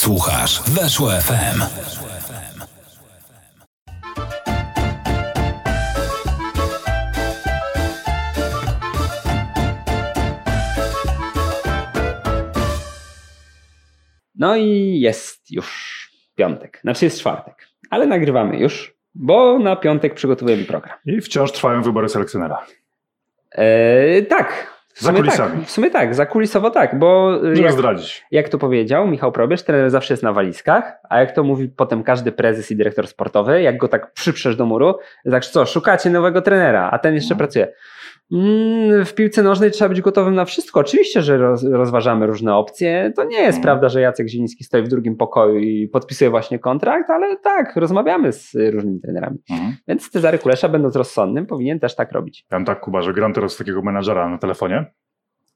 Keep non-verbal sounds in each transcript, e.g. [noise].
Słuchasz Weszło FM. No i jest już piątek, znaczy jest czwartek, ale nagrywamy już, bo na piątek przygotowujemy program. I wciąż trwają wybory selekcjonera. Eee, tak. W Za sumie kulisami. Tak, w sumie tak, zakulisowo tak, bo jak, zdradzić. jak to powiedział Michał Probierz, trener zawsze jest na walizkach, a jak to mówi potem każdy prezes i dyrektor sportowy, jak go tak przyprzesz do muru, tak co, szukacie nowego trenera, a ten jeszcze No. pracuje. Mm, w piłce nożnej trzeba być gotowym na wszystko. Oczywiście, że roz, rozważamy różne opcje. To nie jest Mhm. prawda, że Jacek Zieliński stoi w drugim pokoju i podpisuje właśnie kontrakt, ale tak, rozmawiamy z różnymi trenerami. Mhm. Więc Cezary Kulesza, będąc rozsądnym, powinien też tak robić. Ja mam tak, Kuba, że gram teraz takiego menadżera na telefonie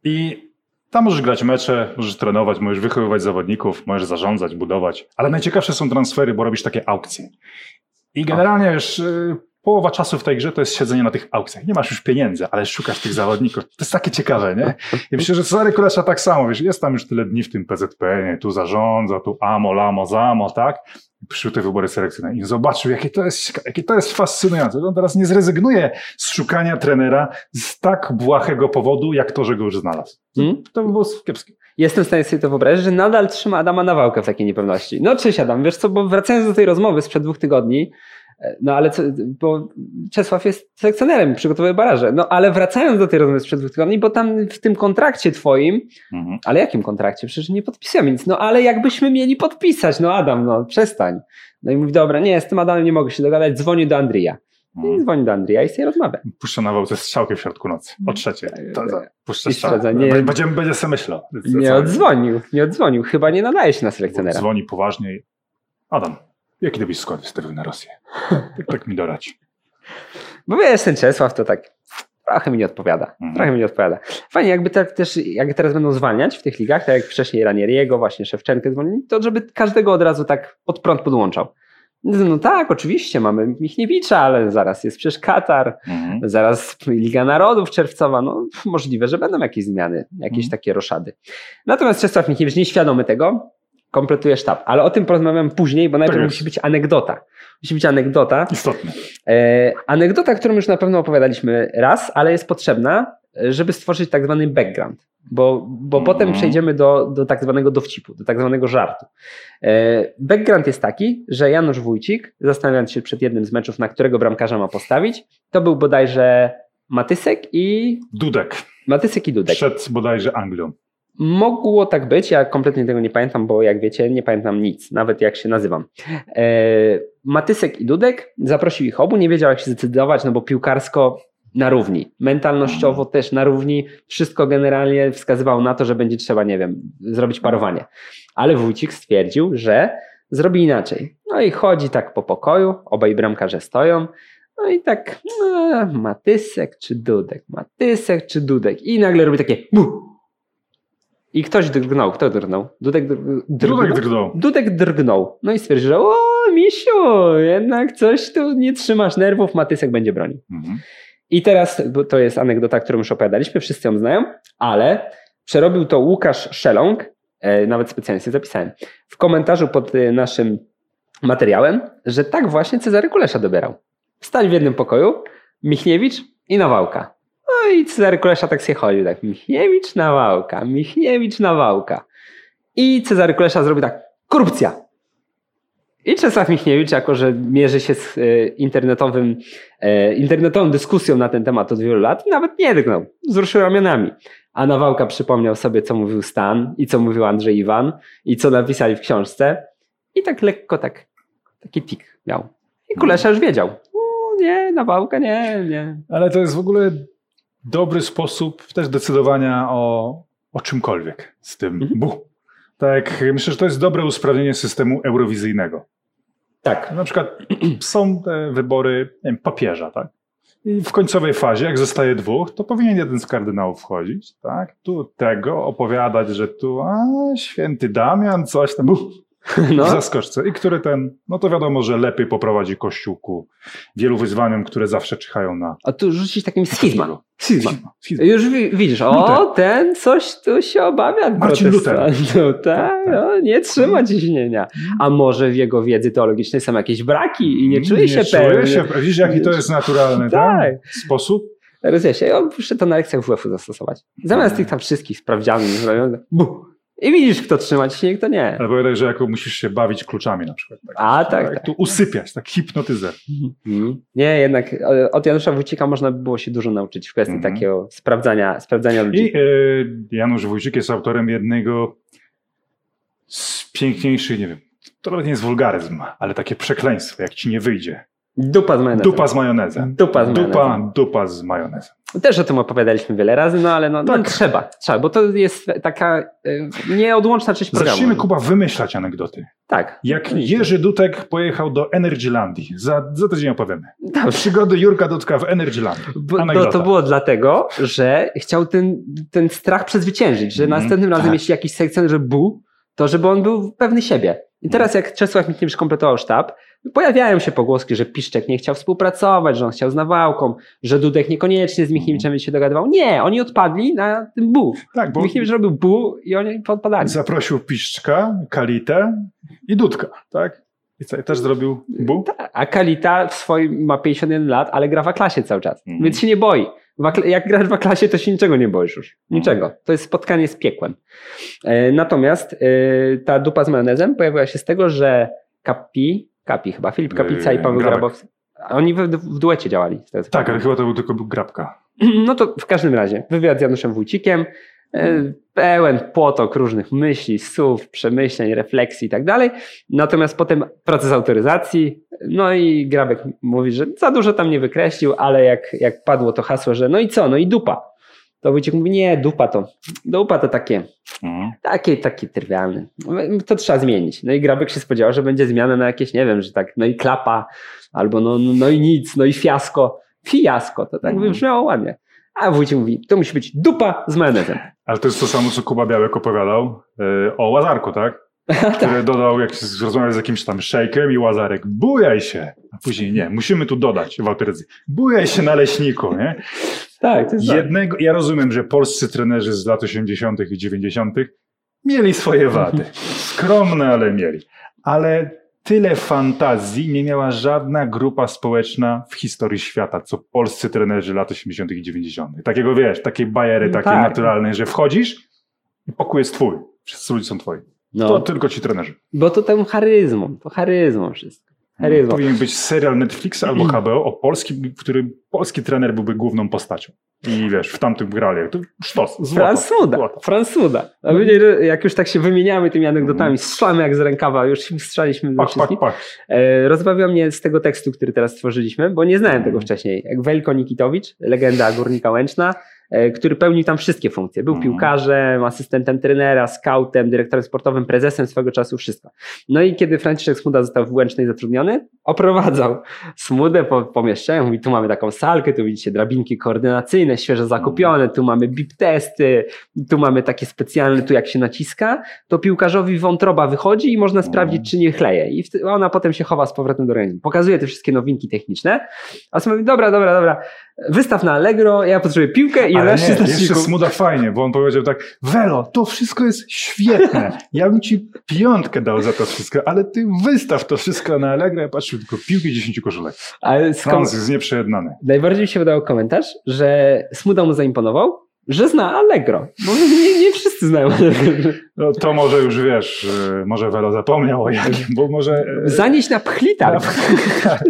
i tam możesz grać mecze, możesz trenować, możesz wychowywać zawodników, możesz zarządzać, budować, ale najciekawsze są transfery, bo robisz takie aukcje. I generalnie wiesz, y, połowa czasu w tej grze to jest siedzenie na tych aukcjach. Nie masz już pieniędzy, ale szukasz tych zawodników. To jest takie ciekawe, nie? I myślę, że Cezary Kulesza tak samo, wiesz, jest tam już tyle dni w tym PZP, nie? tu zarządza, tu amo, lamo, zamo, tak? Przyszły te wybory selekcyjne i zobaczył, jakie to jest, jakie to jest fascynujące. On teraz nie zrezygnuje z szukania trenera z tak błahego powodu, jak to, że go już znalazł. Hmm? To by było kiepskie. Jestem w stanie sobie to wyobrazić, że nadal trzyma Adama Nawałkę w takiej niepewności. No cześć Adam, wiesz co, bo wracając do tej rozmowy sprzed dwóch tygodni, no ale co, bo Czesław jest selekcjonerem, przygotowuje baraże. No ale wracając do tej rozmowy sprzed dwóch tygodni, bo tam w tym kontrakcie twoim, Mhm. ale jakim kontrakcie? Przecież nie podpisujemy nic. No ale jakbyśmy mieli podpisać, no Adam, no przestań. No i mówi, dobra, nie, z tym Adamem nie mogę się dogadać, dzwoni do Andrija. I Mhm. dzwoni do Andrija i sobie rozmawia. Puszcza na wałce strzałkę w środku nocy. O trzeciej. To, to, puszczę I strzałkę. nie- Będzie, będzie sobie myślał. Nie odzwonił, nie odzwonił. Chyba nie nadaje się na selekcjonera. Dzwoni poważnie i Adam, jaki to skład wystawił na Rosję? Tak, tak mi dorać. Bo wiesz, ten Czesław to tak trochę mi nie odpowiada. Mhm. Trochę mi nie odpowiada. Fajnie, jakby tak też, jak teraz będą zwalniać w tych ligach, tak jak wcześniej Ranieriego, właśnie Szewczenkę zwolnili, to żeby każdego od razu tak pod prąd podłączał. No tak, oczywiście, mamy Michniewicza, ale zaraz jest przecież Katar, Mhm. zaraz Liga Narodów czerwcowa, no możliwe, że będą jakieś zmiany, jakieś Mhm. takie roszady. Natomiast Czesław Michniewicz nieświadomy tego, kompletuje sztab. Ale o tym porozmawiam później, bo najpierw jest. musi być anegdota. Musi być anegdota, Istotne. E, anegdota, którą już na pewno opowiadaliśmy raz, ale jest potrzebna, żeby stworzyć tak zwany background. Bo, bo Mhm. potem przejdziemy do, do tak zwanego dowcipu, do tak zwanego żartu. E, background jest taki, że Janusz Wójcik, zastanawiając się przed jednym z meczów, na którego bramkarza ma postawić, to był bodajże Matysek i Dudek. Matysek i Dudek. Przed bodajże Anglią. Mogło tak być, ja kompletnie tego nie pamiętam, bo jak wiecie, nie pamiętam nic, nawet jak się nazywam. E, Matysek i Dudek zaprosił ich obu, nie wiedział jak się zdecydować, no bo piłkarsko na równi, mentalnościowo też na równi, wszystko generalnie wskazywało na to, że będzie trzeba, nie wiem, zrobić parowanie. Ale Wójcik stwierdził, że zrobi inaczej. No i chodzi tak po pokoju, obaj bramkarze stoją, no i tak, no, Matysek czy Dudek, Matysek czy Dudek? I nagle robi takie buh, i ktoś drgnął. Kto drgnął? Dudek drgnął? Dudek drgnął. Dudek drgnął. No i stwierdził, że o, misiu, jednak coś tu nie trzymasz nerwów, Matysek będzie bronił. Mhm. I teraz, bo to jest anegdota, którą już opowiadaliśmy, wszyscy ją znają, ale przerobił to Łukasz Szeląg, e, nawet specjalnie sobie zapisałem, w komentarzu pod e, naszym materiałem, że tak właśnie Cezary Kulesza dobierał. Stali w jednym pokoju, Michniewicz i Nawałka. I Cezary Kulesza tak się chodził, tak Michniewicz, Nawałka, Michniewicz, Nawałka. I Cezary Kulesza zrobił tak, korupcja. I Czesław Michniewicz, jako że mierzy się z e, internetowym, e, internetową dyskusją na ten temat od wielu lat, nawet nie drgnął. Wzruszył ramionami. A Nawałka przypomniał sobie, co mówił Stan i co mówił Andrzej Iwan i co napisali w książce. I tak lekko tak, taki tik miał. I Kulesza już wiedział. O, nie, Nawałka, nie, nie. Ale to jest w ogóle dobry sposób też decydowania o, o czymkolwiek z tym Mhm. bu. Tak, myślę, że to jest dobre usprawnienie systemu eurowizyjnego. Tak. Na przykład [clears throat] są te wybory wiem, papieża, tak? I w końcowej fazie, jak zostaje dwóch, to powinien jeden z kardynałów wchodzić, tak? Tu tego opowiadać, że tu, a święty Damian, coś tam. Uf. [laughs] w No, zaskoczce. I który ten, no to wiadomo, że lepiej poprowadzi kościół ku wielu wyzwaniom, które zawsze czyhają na... a tu rzucić takim schizma. Schizma. Schizma. Już wi- widzisz, o, Luther. ten coś tu się obawia. Marcin Luther. protestantów, [laughs] Tak, Tak, no, nie trzyma ciśnienia. A może w jego wiedzy teologicznej są jakieś braki i nie czuje się czuje pewny. się, Widzisz, jaki to jest naturalny Tak. tak. sposób? Rozumiem ja muszę to na lekcjach WF-u zastosować. Zamiast Mhm. tych tam wszystkich sprawdzianów, zrobione, bu. I widzisz, kto trzyma ciśnienie, kto nie. Ale powiadaj, że jako musisz się bawić kluczami na przykład. Tak, A, tak, tak. Tu usypiać, tak hipnotyzer. Mhm. Nie, jednak od Janusza Wójcika można by było się dużo nauczyć w kwestii Mhm. takiego sprawdzania, sprawdzania ludzi. I e, Janusz Wójcik jest autorem jednego z piękniejszych, nie wiem, to nawet nie jest wulgaryzm, ale takie przekleństwo, jak ci nie wyjdzie. Dupa z majonezem. Dupa z majonezem. Dupa z majonezem. Dupa, dupa z majonezem. Też o tym opowiadaliśmy wiele razy, no ale no, no Tak. trzeba, trzeba, bo to jest taka y, nieodłączna część programu. Zacznijmy, Kuba, wymyślać anegdoty. Tak. Jak Jerzy Dutek pojechał do Energylandii. Za, za tydzień opowiemy. Dobrze. Przygody Jurka Dutka w Energylandii. Bo, to, było dlatego, że chciał ten, ten strach przezwyciężyć, że Mhm, następnym razem, tak. jeśli jakiś sekcjoner bu, to żeby on był pewny siebie. I teraz jak Czesław Michniewicz kompletował sztab, pojawiają się pogłoski, że Piszczek nie chciał współpracować, że on chciał z Nawałką, że Dudek niekoniecznie z Michniewiczem się dogadywał. Nie, oni odpadli na tym bu. Tak, bo Michnewicz robił bu i oni podpadali. zaprosił Piszczka, Kalitę i Dudka, tak? I co, też zrobił bu? A Kalita w swoim ma 51 lat, ale gra w klasie cały czas, Mhm. więc się nie boi. Jak grasz w klasie, to się niczego nie boisz już. Niczego. To jest spotkanie z piekłem. E, Natomiast e, ta dupa z majonezem pojawiła się z tego, że Kapi, Kapi chyba, Filip Kapica i Yy, Paweł. Grabowski, oni w, w duecie działali. Tak, ale chyba to był tylko był grabka. No to w każdym razie, wywiad z Januszem Wójcikiem, e, pełen potok różnych myśli, słów, przemyśleń, refleksji i tak dalej. Natomiast potem proces autoryzacji, no i Grabek mówi, że za dużo tam nie wykreślił, ale jak, jak padło to hasło, że no i co, no i dupa. To Wójcik mówi, nie, dupa to, dupa to takie, Mhm. takie, takie trywialne. To trzeba zmienić. No i Grabek się spodziewał, że będzie zmiana na jakieś, nie wiem, że tak, no i klapa, albo no, no, no i nic, no i fiasko. Fiasko, to tak Mhm. brzmiało ładnie. A Wójcik mówi, to musi być dupa z majonezem. Ale to jest to samo, co Kuba Białek opowiadał e, o Łazarku, tak? [laughs] tak. Który dodał, jak rozmawiał z jakimś tam szejkiem i Łazarek, bujaj się. A później nie, musimy tu dodać w autoryzacji. Bujaj się na leśniku, nie? Tak, to jest tak. Jednego, ja rozumiem, że polscy trenerzy z lat 80. i 90. mieli swoje wady. [laughs] Skromne, ale mieli. Ale tyle fantazji nie miała żadna grupa społeczna w historii świata, co polscy trenerzy lat 80. i 90. Takiego wiesz, takiej bajery, takiej Tak. naturalnej, że wchodzisz i pokój jest twój. Wszyscy ludzie są twoi. To No, tylko ci trenerzy. bo to temu charyzmą, to charyzmą wszystko. Charyzmą. Powinien być serial Netflixa albo HBO o polskim, w którym polski trener byłby główną postacią. I wiesz, w tamtym grali. To sztos, złoto. Fransuda, Złoto. Fransuda. A my jak już tak się wymieniamy tymi anegdotami, strzelamy jak z rękawa, już się strzeliśmy pach, wszystkich. pach. E, rozbawiał mnie z tego tekstu, który teraz stworzyliśmy, bo nie znałem tego wcześniej. Jak Welko Nikitowicz, legenda Górnika Łęczna, który pełnił tam wszystkie funkcje. Był Mhm. piłkarzem, asystentem trenera, scoutem, dyrektorem sportowym, prezesem swego czasu, wszystko. No i kiedy Franciszek Smuda został w Łęcznej zatrudniony, oprowadzał Smudę po pomieszczeniu. Mówi, tu mamy taką salkę, tu widzicie drabinki koordynacyjne, świeżo zakupione, tu mamy bip testy, tu mamy takie specjalne, tu jak się naciska, to piłkarzowi wątroba wychodzi i można sprawdzić, czy nie chleje. I ona potem się chowa z powrotem do organizmu. Pokazuje te wszystkie nowinki techniczne, a Smuda mówi, dobra, dobra, dobra, wystaw na Allegro, ja potrzebuję piłkę i Ale 11 nie, jeszcze. Smuda fajnie, bo on powiedział tak, Welo, to wszystko jest świetne. Ja bym ci piątkę dał za to wszystko, ale ty wystaw to wszystko na Allegro. Ja patrzę tylko piłki 10 koszulek. Ale skąd, Franz jest nieprzejednany. najbardziej mi się wydawał komentarz, że Smuda mu zaimponował, że zna Allegro. Bo [laughs] nie, nie wszyscy znają Allegro. No to może już wiesz, e, może Welo zapomniał o jakim, bo może... e, Zanieść na pchlitarg. tak.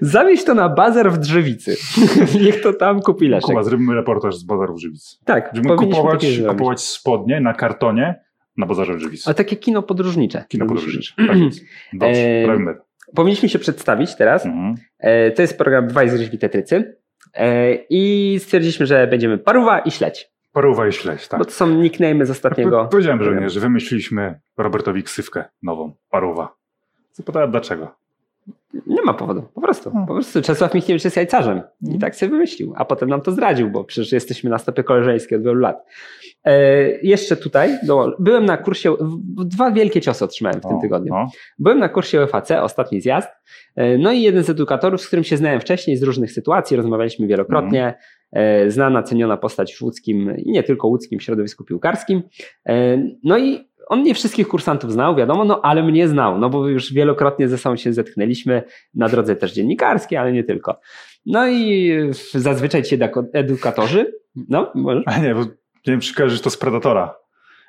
Zawieź to na bazar w Drzewicy. [laughs] Niech to tam kupi Leszek. Kuba, zróbmy reportaż z bazarów Żywic. Tak, Żeby powinniśmy kupować, kupować spodnie na kartonie na bazarze Żywic. A takie kino podróżnicze. Kino podróżnicze. [clears throat] Tak jest. Dobrze, E. Powinniśmy się przedstawić teraz. Mhm. E, To jest program Dwaj z Tetrycy. E, I stwierdziliśmy, że będziemy paruwa i śledź. Paruwa i śledź, tak. Bo to są nicknamy z ostatniego. Powiedziałem, że nie, że wymyśliliśmy Robertowi ksywkę nową, paruwa. Zapytałem dlaczego. Nie ma powodu, po prostu. Hmm. Po prostu Czesław Michniewicz jest jajcarzem i Hmm. tak sobie wymyślił, a potem nam to zdradził, bo przecież jesteśmy na stopie koleżeńskiej od wielu lat. E, jeszcze tutaj, do, byłem na kursie, dwa wielkie ciosy otrzymałem w tym tygodniu. No. Byłem na kursie OFAC, ostatni zjazd, e, no i jeden z edukatorów, z którym się znałem wcześniej z różnych sytuacji, rozmawialiśmy wielokrotnie, e, znana, ceniona postać w łódzkim i nie tylko łódzkim środowisku piłkarskim. E, No i on nie wszystkich kursantów znał, wiadomo, no ale mnie znał, no bo już wielokrotnie ze sobą się zetknęliśmy na drodze też dziennikarskiej, ale nie tylko. No i zazwyczaj ci edukatorzy, no może? A nie, bo nie wiem, czy kojarzysz to z Predatora.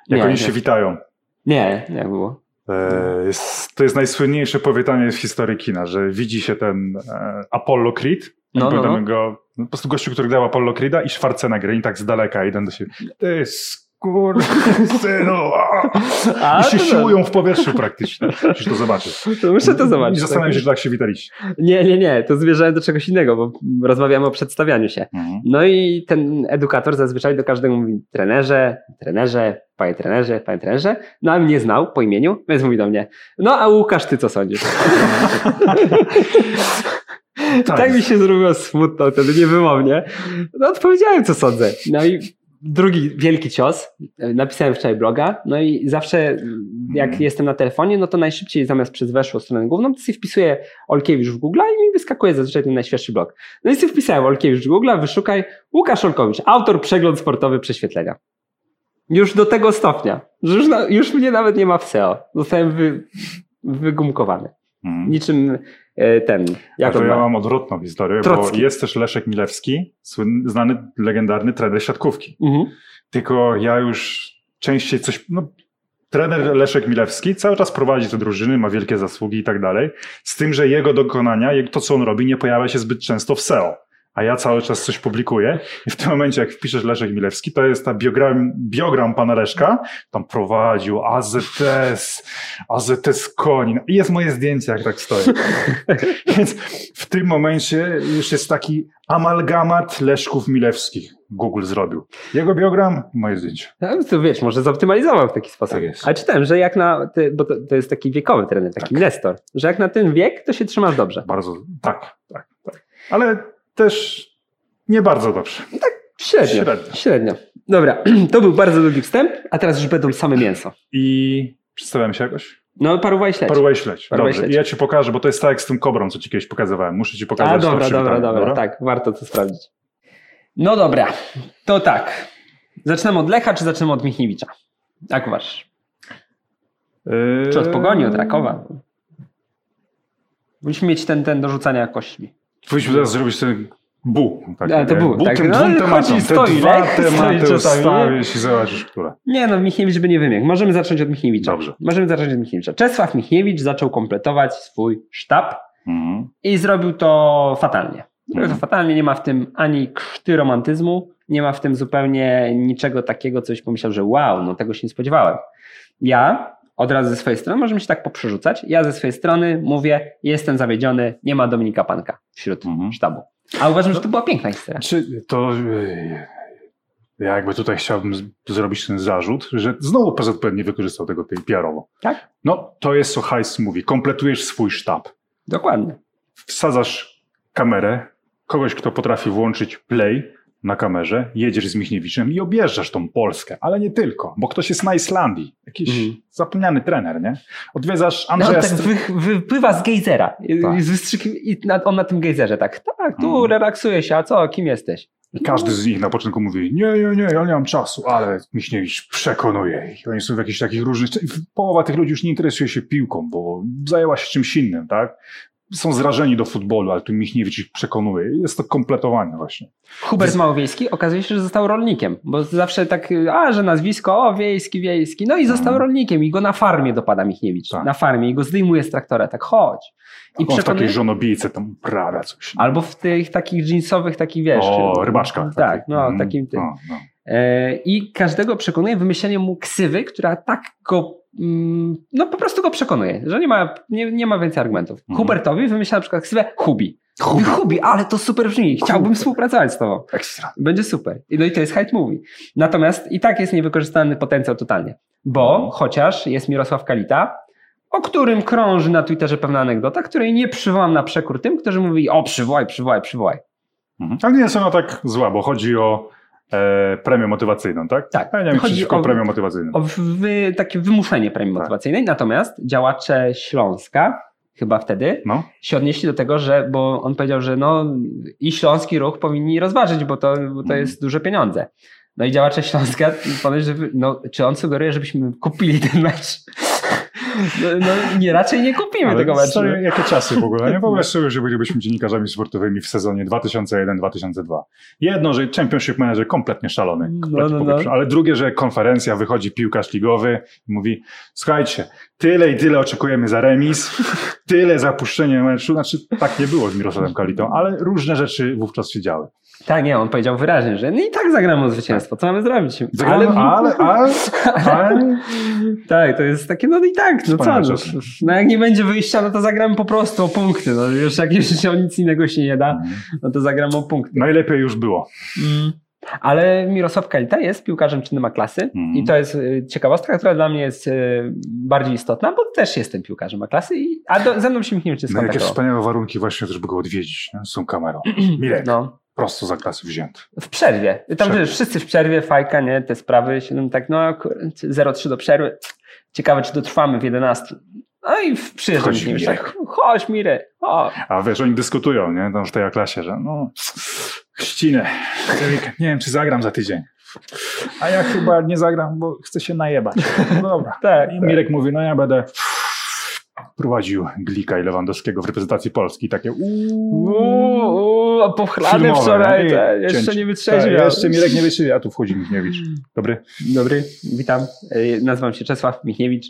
Jak Nie, oni nie. się witają. Nie, nie było. E, jest, to jest najsłynniejsze powitanie w historii kina, że widzi się ten e, Apollo Creed. No, no, no. go, po prostu gościu, który grał Apollo Creeda i Schwarzenegger i tak z daleka idą do siebie. Ty skur... [laughs] synu! a! I się to- siłują w powietrzu praktycznie. Musisz to zobaczyć. To muszę to zobaczyć. I zastanawiam się, czy tak się witaliście. Nie, nie, nie, to zmierzałem do czegoś innego, bo rozmawiamy o przedstawianiu się. Mhm. No i ten edukator zazwyczaj do każdego mówi trenerze, trenerze, panie trenerze, panie trenerze, no a mnie znał po imieniu, więc mówi do mnie, no a Łukasz, ty co sądzisz? tak. mi się zrobiło smutno wtedy, niewymownie. No odpowiedziałem, co sądzę. No i drugi wielki cios, napisałem wczoraj bloga, no i zawsze jak Mhm. jestem na telefonie, no to najszybciej zamiast przez weszłą stronę główną, to sobie wpisuję Olkiewicz w Google i mi wyskakuje zazwyczaj ten najświeższy blog. No i sobie wpisałem Olkiewicz w Google, wyszukaj Łukasz Olkowicz, autor przegląd sportowy prześwietlenia. Już do tego stopnia, że już, na, już mnie nawet nie ma w SEO. Zostałem wy, wygumkowany. Mhm. Niczym e, ten, Ja jak to ja ma? mam odwrotną historię, Trocki. bo jest też Leszek Milewski, słynny, znany, legendarny trener siatkówki. Mhm. Tylko ja już częściej coś. No, trener Leszek Milewski cały czas prowadzi te drużyny, ma wielkie zasługi i tak dalej. Z tym, że jego dokonania, to co on robi, nie pojawia się zbyt często w SEO. A ja cały czas coś publikuję i w tym momencie, jak wpiszesz Leszek Milewski, to jest ta biogram, biogram pana Leszka, tam prowadził AZS, AZS Konin i jest moje zdjęcie, jak tak stoi. [laughs] Więc w tym momencie już jest taki amalgamat Leszków Milewskich. Google zrobił. Jego biogram, moje zdjęcie. No, to wiesz, może zoptymalizował w taki sposób. Tak jest. Ale czytałem, że jak na, ty, bo to, to jest taki wiekowy trener, taki Tak. Nestor, że jak na ten wiek, to się trzymasz dobrze. Bardzo, tak, tak, tak. Ale też nie bardzo dobrze. Średnio. Średnio. Średnio. Dobra, [clears throat] to był bardzo długi wstęp, a teraz już będą same mięso. I przedstawiam się jakoś? No, paruwa i śledź. Paruwa i śledź. Paruwa Dobrze. I ja ci pokażę, bo to jest tak jak z tym kobrą, co ci kiedyś pokazywałem. Muszę ci pokazać A, dobra, dobra, przywitanie, dobra, tak, warto to sprawdzić. No dobra, to tak. Zaczynamy od Lecha, czy zaczynamy od Michniewicza? Jak uważasz? Yy... Czy od Pogoni, od Rakowa? Musimy mieć ten, ten do rzucania kośćmi. Powinniśmy teraz zrobić ten bu. Tak, A, to bu, bu tak. tym No, ale tematom. Te stoi dwa lek, stoi tematy czasami. ustawisz i zobaczysz. Nie no, Michniewicz by nie wymiękł. Możemy zacząć od Michniewicza. Dobrze. Możemy zacząć od Michniewicza. Czesław Michniewicz zaczął kompletować swój sztab Mhm. i zrobił to fatalnie. Zrobił to Mhm. fatalnie, nie ma w tym ani krzty romantyzmu, nie ma w tym zupełnie niczego takiego, coś pomyślał, że wow, no tego się nie spodziewałem. Ja od razu ze swojej strony, możemy się tak poprzerzucać, ja ze swojej strony mówię, jestem zawiedziony, nie ma Dominika Panka wśród Mhm. sztabu. A uważam, że to była piękna historia. Czy to. yy, Ja jakby tutaj chciałbym z- zrobić ten zarzut, że znowu PZPN nie wykorzystał tego PR-owo. Tak? No, to jest co Hajs mówi. Kompletujesz swój sztab. Dokładnie. Wsadzasz kamerę, kogoś, kto potrafi włączyć play na kamerze, jedziesz z Michniewiczem i objeżdżasz tą Polskę, ale nie tylko, bo ktoś jest na Islandii, jakiś Mhm. zapomniany trener, nie? Odwiedzasz No, Andrzeja tak Str- wy, wypływa z gejzera. Tak. Z wystrzykiem, I na, on na tym gejzerze tak, tak, tu Mhm. relaksuje się, a co, kim jesteś? I każdy z nich na początku mówi, nie, nie, nie, ja nie mam czasu, ale Michniewicz przekonuje ich. Oni są w jakichś takich różnych... Połowa tych ludzi już nie interesuje się piłką, bo zajęła się czymś innym, tak? Są zrażeni do futbolu, ale tu Michniewicz ich przekonuje. Jest to kompletowanie właśnie. Hubert Małowiejski okazuje się, że został rolnikiem, bo zawsze tak, a że nazwisko, o wiejski, wiejski, no i został Mhm. rolnikiem i go na farmie dopada Michniewicz, Tak. na farmie i go zdejmuje z traktora, tak chodź. I I on w przekonuje, takiej żonobijce tam uprawia coś. albo w tych takich jeansowych, takich wiesz. o, rybaczka. Tak, taki. no Mm, takim tym. no, no. E, I każdego przekonuje wymyśleniem mu ksywy, która tak go, no po prostu go przekonuje, że nie ma, nie, nie ma więcej argumentów. Mhm. Hubertowi wymyślał na przykład ksywę Hubi. Hubi. Hubi, ale to super brzmi, chciałbym Hubi. współpracować z tobą. Ekstra. Będzie super. I No i to jest hype movie. Natomiast i tak jest niewykorzystany potencjał totalnie, bo Mhm. chociaż jest Mirosław Kalita, o którym krąży na Twitterze pewna anegdota, której nie przywołam na przekór tym, którzy mówili, o przywołaj, przywołaj, przywołaj. Mhm. Ale nie jest ona tak zła, bo chodzi o e, premię motywacyjną, tak? Tak. Ja nie wiem, Chodzi o- premią motywacyjną. O wy, takie wymuszenie premii Tak. motywacyjnej. Natomiast działacze Śląska, chyba wtedy, No. się odnieśli do tego, że, bo on powiedział, że no i Śląski Ruch powinni rozważyć, bo to, bo to Mhm. jest duże pieniądze. No i działacze Śląska, ponoć, że, no, czy on sugeruje, żebyśmy kupili ten mecz? No, no nie, raczej nie kupimy Ale tego meczu. stary, jakie czasy w ogóle? Nie [laughs] wyobraź sobie, że bylibyśmy dziennikarzami sportowymi w sezonie 2001-2002. Jedno, że Championship Manager kompletnie szalony, No, kompletnie no, no. popieprzony. ale drugie, że konferencja, wychodzi piłkarz ligowy i mówi słuchajcie, tyle i tyle oczekujemy za remis, [laughs] tyle za puszczenie meczu. Znaczy tak nie było z Mirosławem Kalitą, ale różne rzeczy wówczas się działy. Tak, nie, on powiedział wyraźnie, że no i tak zagramy o zwycięstwo, co mamy zrobić? Zagrano, ale, ale, ale, Tak, to jest takie, no i tak, no co, no, no jak nie będzie wyjścia, no to zagramy po prostu o punkty, no już jak już o nic innego się nie da, no to zagramy o punkty. najlepiej już było. Mm. Ale Mirosław Kalita jest piłkarzem czynnym klasy Mhm. i to jest y, ciekawostka, która dla mnie jest y, bardziej istotna, bo też jestem piłkarzem klasy, i, a do, ze mną się nikt nie No, jakie skontaktował. wspaniałe warunki właśnie, żeby go odwiedzić nie? z tą kamerą. [clears throat] Mirek, No, prosto za klasy wzięty. w przerwie. Tam Przerwie. wszyscy w przerwie, fajka, nie, te sprawy, się no, tak, no kur- 0,3 do przerwy. Ciekawe, czy dotrwamy w 11. No i w- przyjeżdża mi Mirek. tak, chodź Mirek, o. A wiesz, oni dyskutują, nie? Tam w tej klasie, że no, chrzcinę. Nie wiem, czy zagram za tydzień. A ja chyba nie zagram, bo chcę się najebać. No dobra. [laughs] Tak, I tak. Mirek mówi, no ja będę prowadził Glika i Lewandowskiego w reprezentacji Polski. Takie uuu. Uuu, a pochlany Filmowe, wczoraj, nie? te, jeszcze Cięcie. nie Tak, wytrzeźwiał. jeszcze Mirek nie wytrzeźwiał, a tu wchodzi Michniewicz. Dobry. Dobry, witam. Nazywam się Czesław Michniewicz.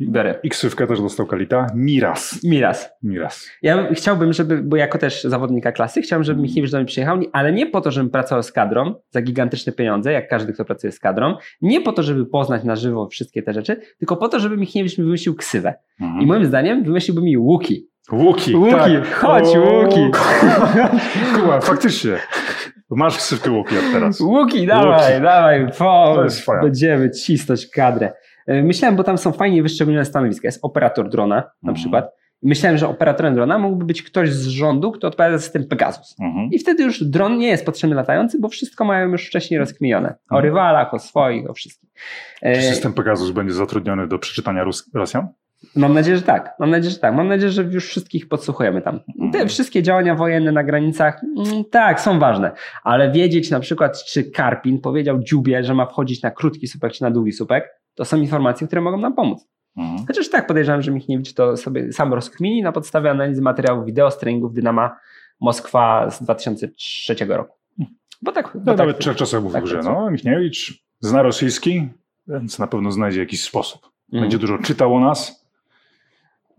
Biorę. I ksywkę też dostał Kalita. Miras. Miras. Miras. Ja bym- chciałbym, żeby, bo jako też zawodnika klasy, chciałbym, żeby Michniewicz do mnie przyjechał, ale nie po to, żebym pracował z kadrą za gigantyczne pieniądze, jak każdy, kto pracuje z kadrą, nie po to, żeby poznać na żywo wszystkie te rzeczy, tylko po to, żeby Michniewicz mi wymyślił ksywę. Mhm. I moim zdaniem wymyśliłby mi Łuki. Łuki. Łuki, tak. chodź, O, Łuki. [laughs] Kuba, faktycznie. Masz ksywkę Łuki od teraz. Łuki, dawaj, Łuki. dawaj, po, będziemy cisnąć kadrę. E, Myślałem, bo tam są fajnie wyszczególnione stanowiska. Jest operator drona na Mhm. przykład. Myślałem, że operatorem drona mógłby być ktoś z rządu, kto odpowiada za system Pegasus. Mhm. I wtedy już dron nie jest potrzebny latający, bo wszystko mają już wcześniej rozkminione. O Mhm. rywalach, o swoich, o wszystkim. E, Czy system Pegasus będzie zatrudniony do przeczytania Rus- Rosjan? Mam nadzieję, że tak. Mam nadzieję, że tak. Mam nadzieję, że już wszystkich podsłuchujemy tam. Te Mhm. wszystkie działania wojenne na granicach, mm, tak, są ważne. Ale wiedzieć na przykład, czy Karpin powiedział Dziubie, że ma wchodzić na krótki supek, czy na długi supek, to są informacje, które mogą nam pomóc. Mhm. Chociaż tak podejrzewam, że Michniewicz to sobie sam rozkmini na podstawie analizy materiałów wideo z treningów Dynama Moskwa z 2003 roku. Bo tak, bo No, tak, nawet trzech czasach mówił, tak że no, Michniewicz zna rosyjski, więc na pewno znajdzie jakiś sposób. Mhm. Będzie dużo czytał o nas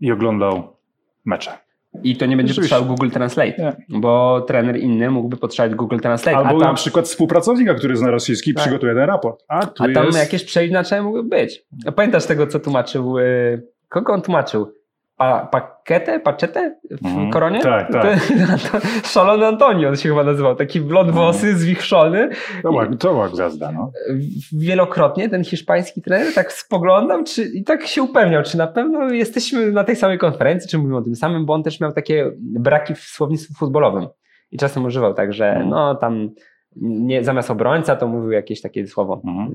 i oglądał mecze. I to nie będzie Rzeczywiście. potrzebował Google Translate, Nie. bo trener inny mógłby potrzebować Google Translate. Albo a na tam, przykład współpracownika, który zna rosyjski, Tak. przygotuje ten raport. A a tam jest... jakieś przeinaczenia mogły być. A Pamiętasz tego, co tłumaczył, y, kogo on tłumaczył? Pa, paketę, paczetę w Mhm. koronie? Tak, tak. [laughs] To, szalony Antoni on się chyba nazywał. Taki blond Mhm. włosy, zwichrzony. To była, to była gwiazda, no. Wielokrotnie ten hiszpański trener tak spoglądał czy, i tak się upewniał, czy na pewno jesteśmy na tej samej konferencji, czy mówimy o tym samym, bo on też miał takie braki w słownictwie futbolowym. I czasem używał tak, że Mhm. no tam nie, zamiast obrońca to mówił jakieś takie słowo. Mhm.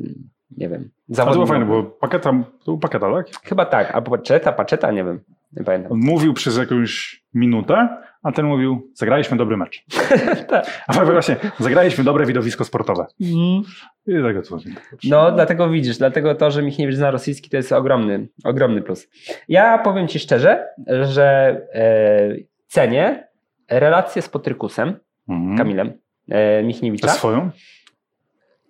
Nie wiem. A to było Zawodnik. fajne, bo paketa, to był paketa, tak? Chyba tak, albo paczeta, paczeta, nie wiem. Nie pamiętam. On mówił przez jakąś minutę, a ten mówił, zagraliśmy dobry mecz. [laughs] Tak. A właśnie, zagraliśmy dobre widowisko sportowe. I tego to No, dlatego widzisz, dlatego to, że Michniewicz zna rosyjski, to jest ogromny, ogromny plus. Ja powiem Ci szczerze, że e, cenię relację z Potrykusem, Mhm. Kamilem e, A Michniewicza. swoją?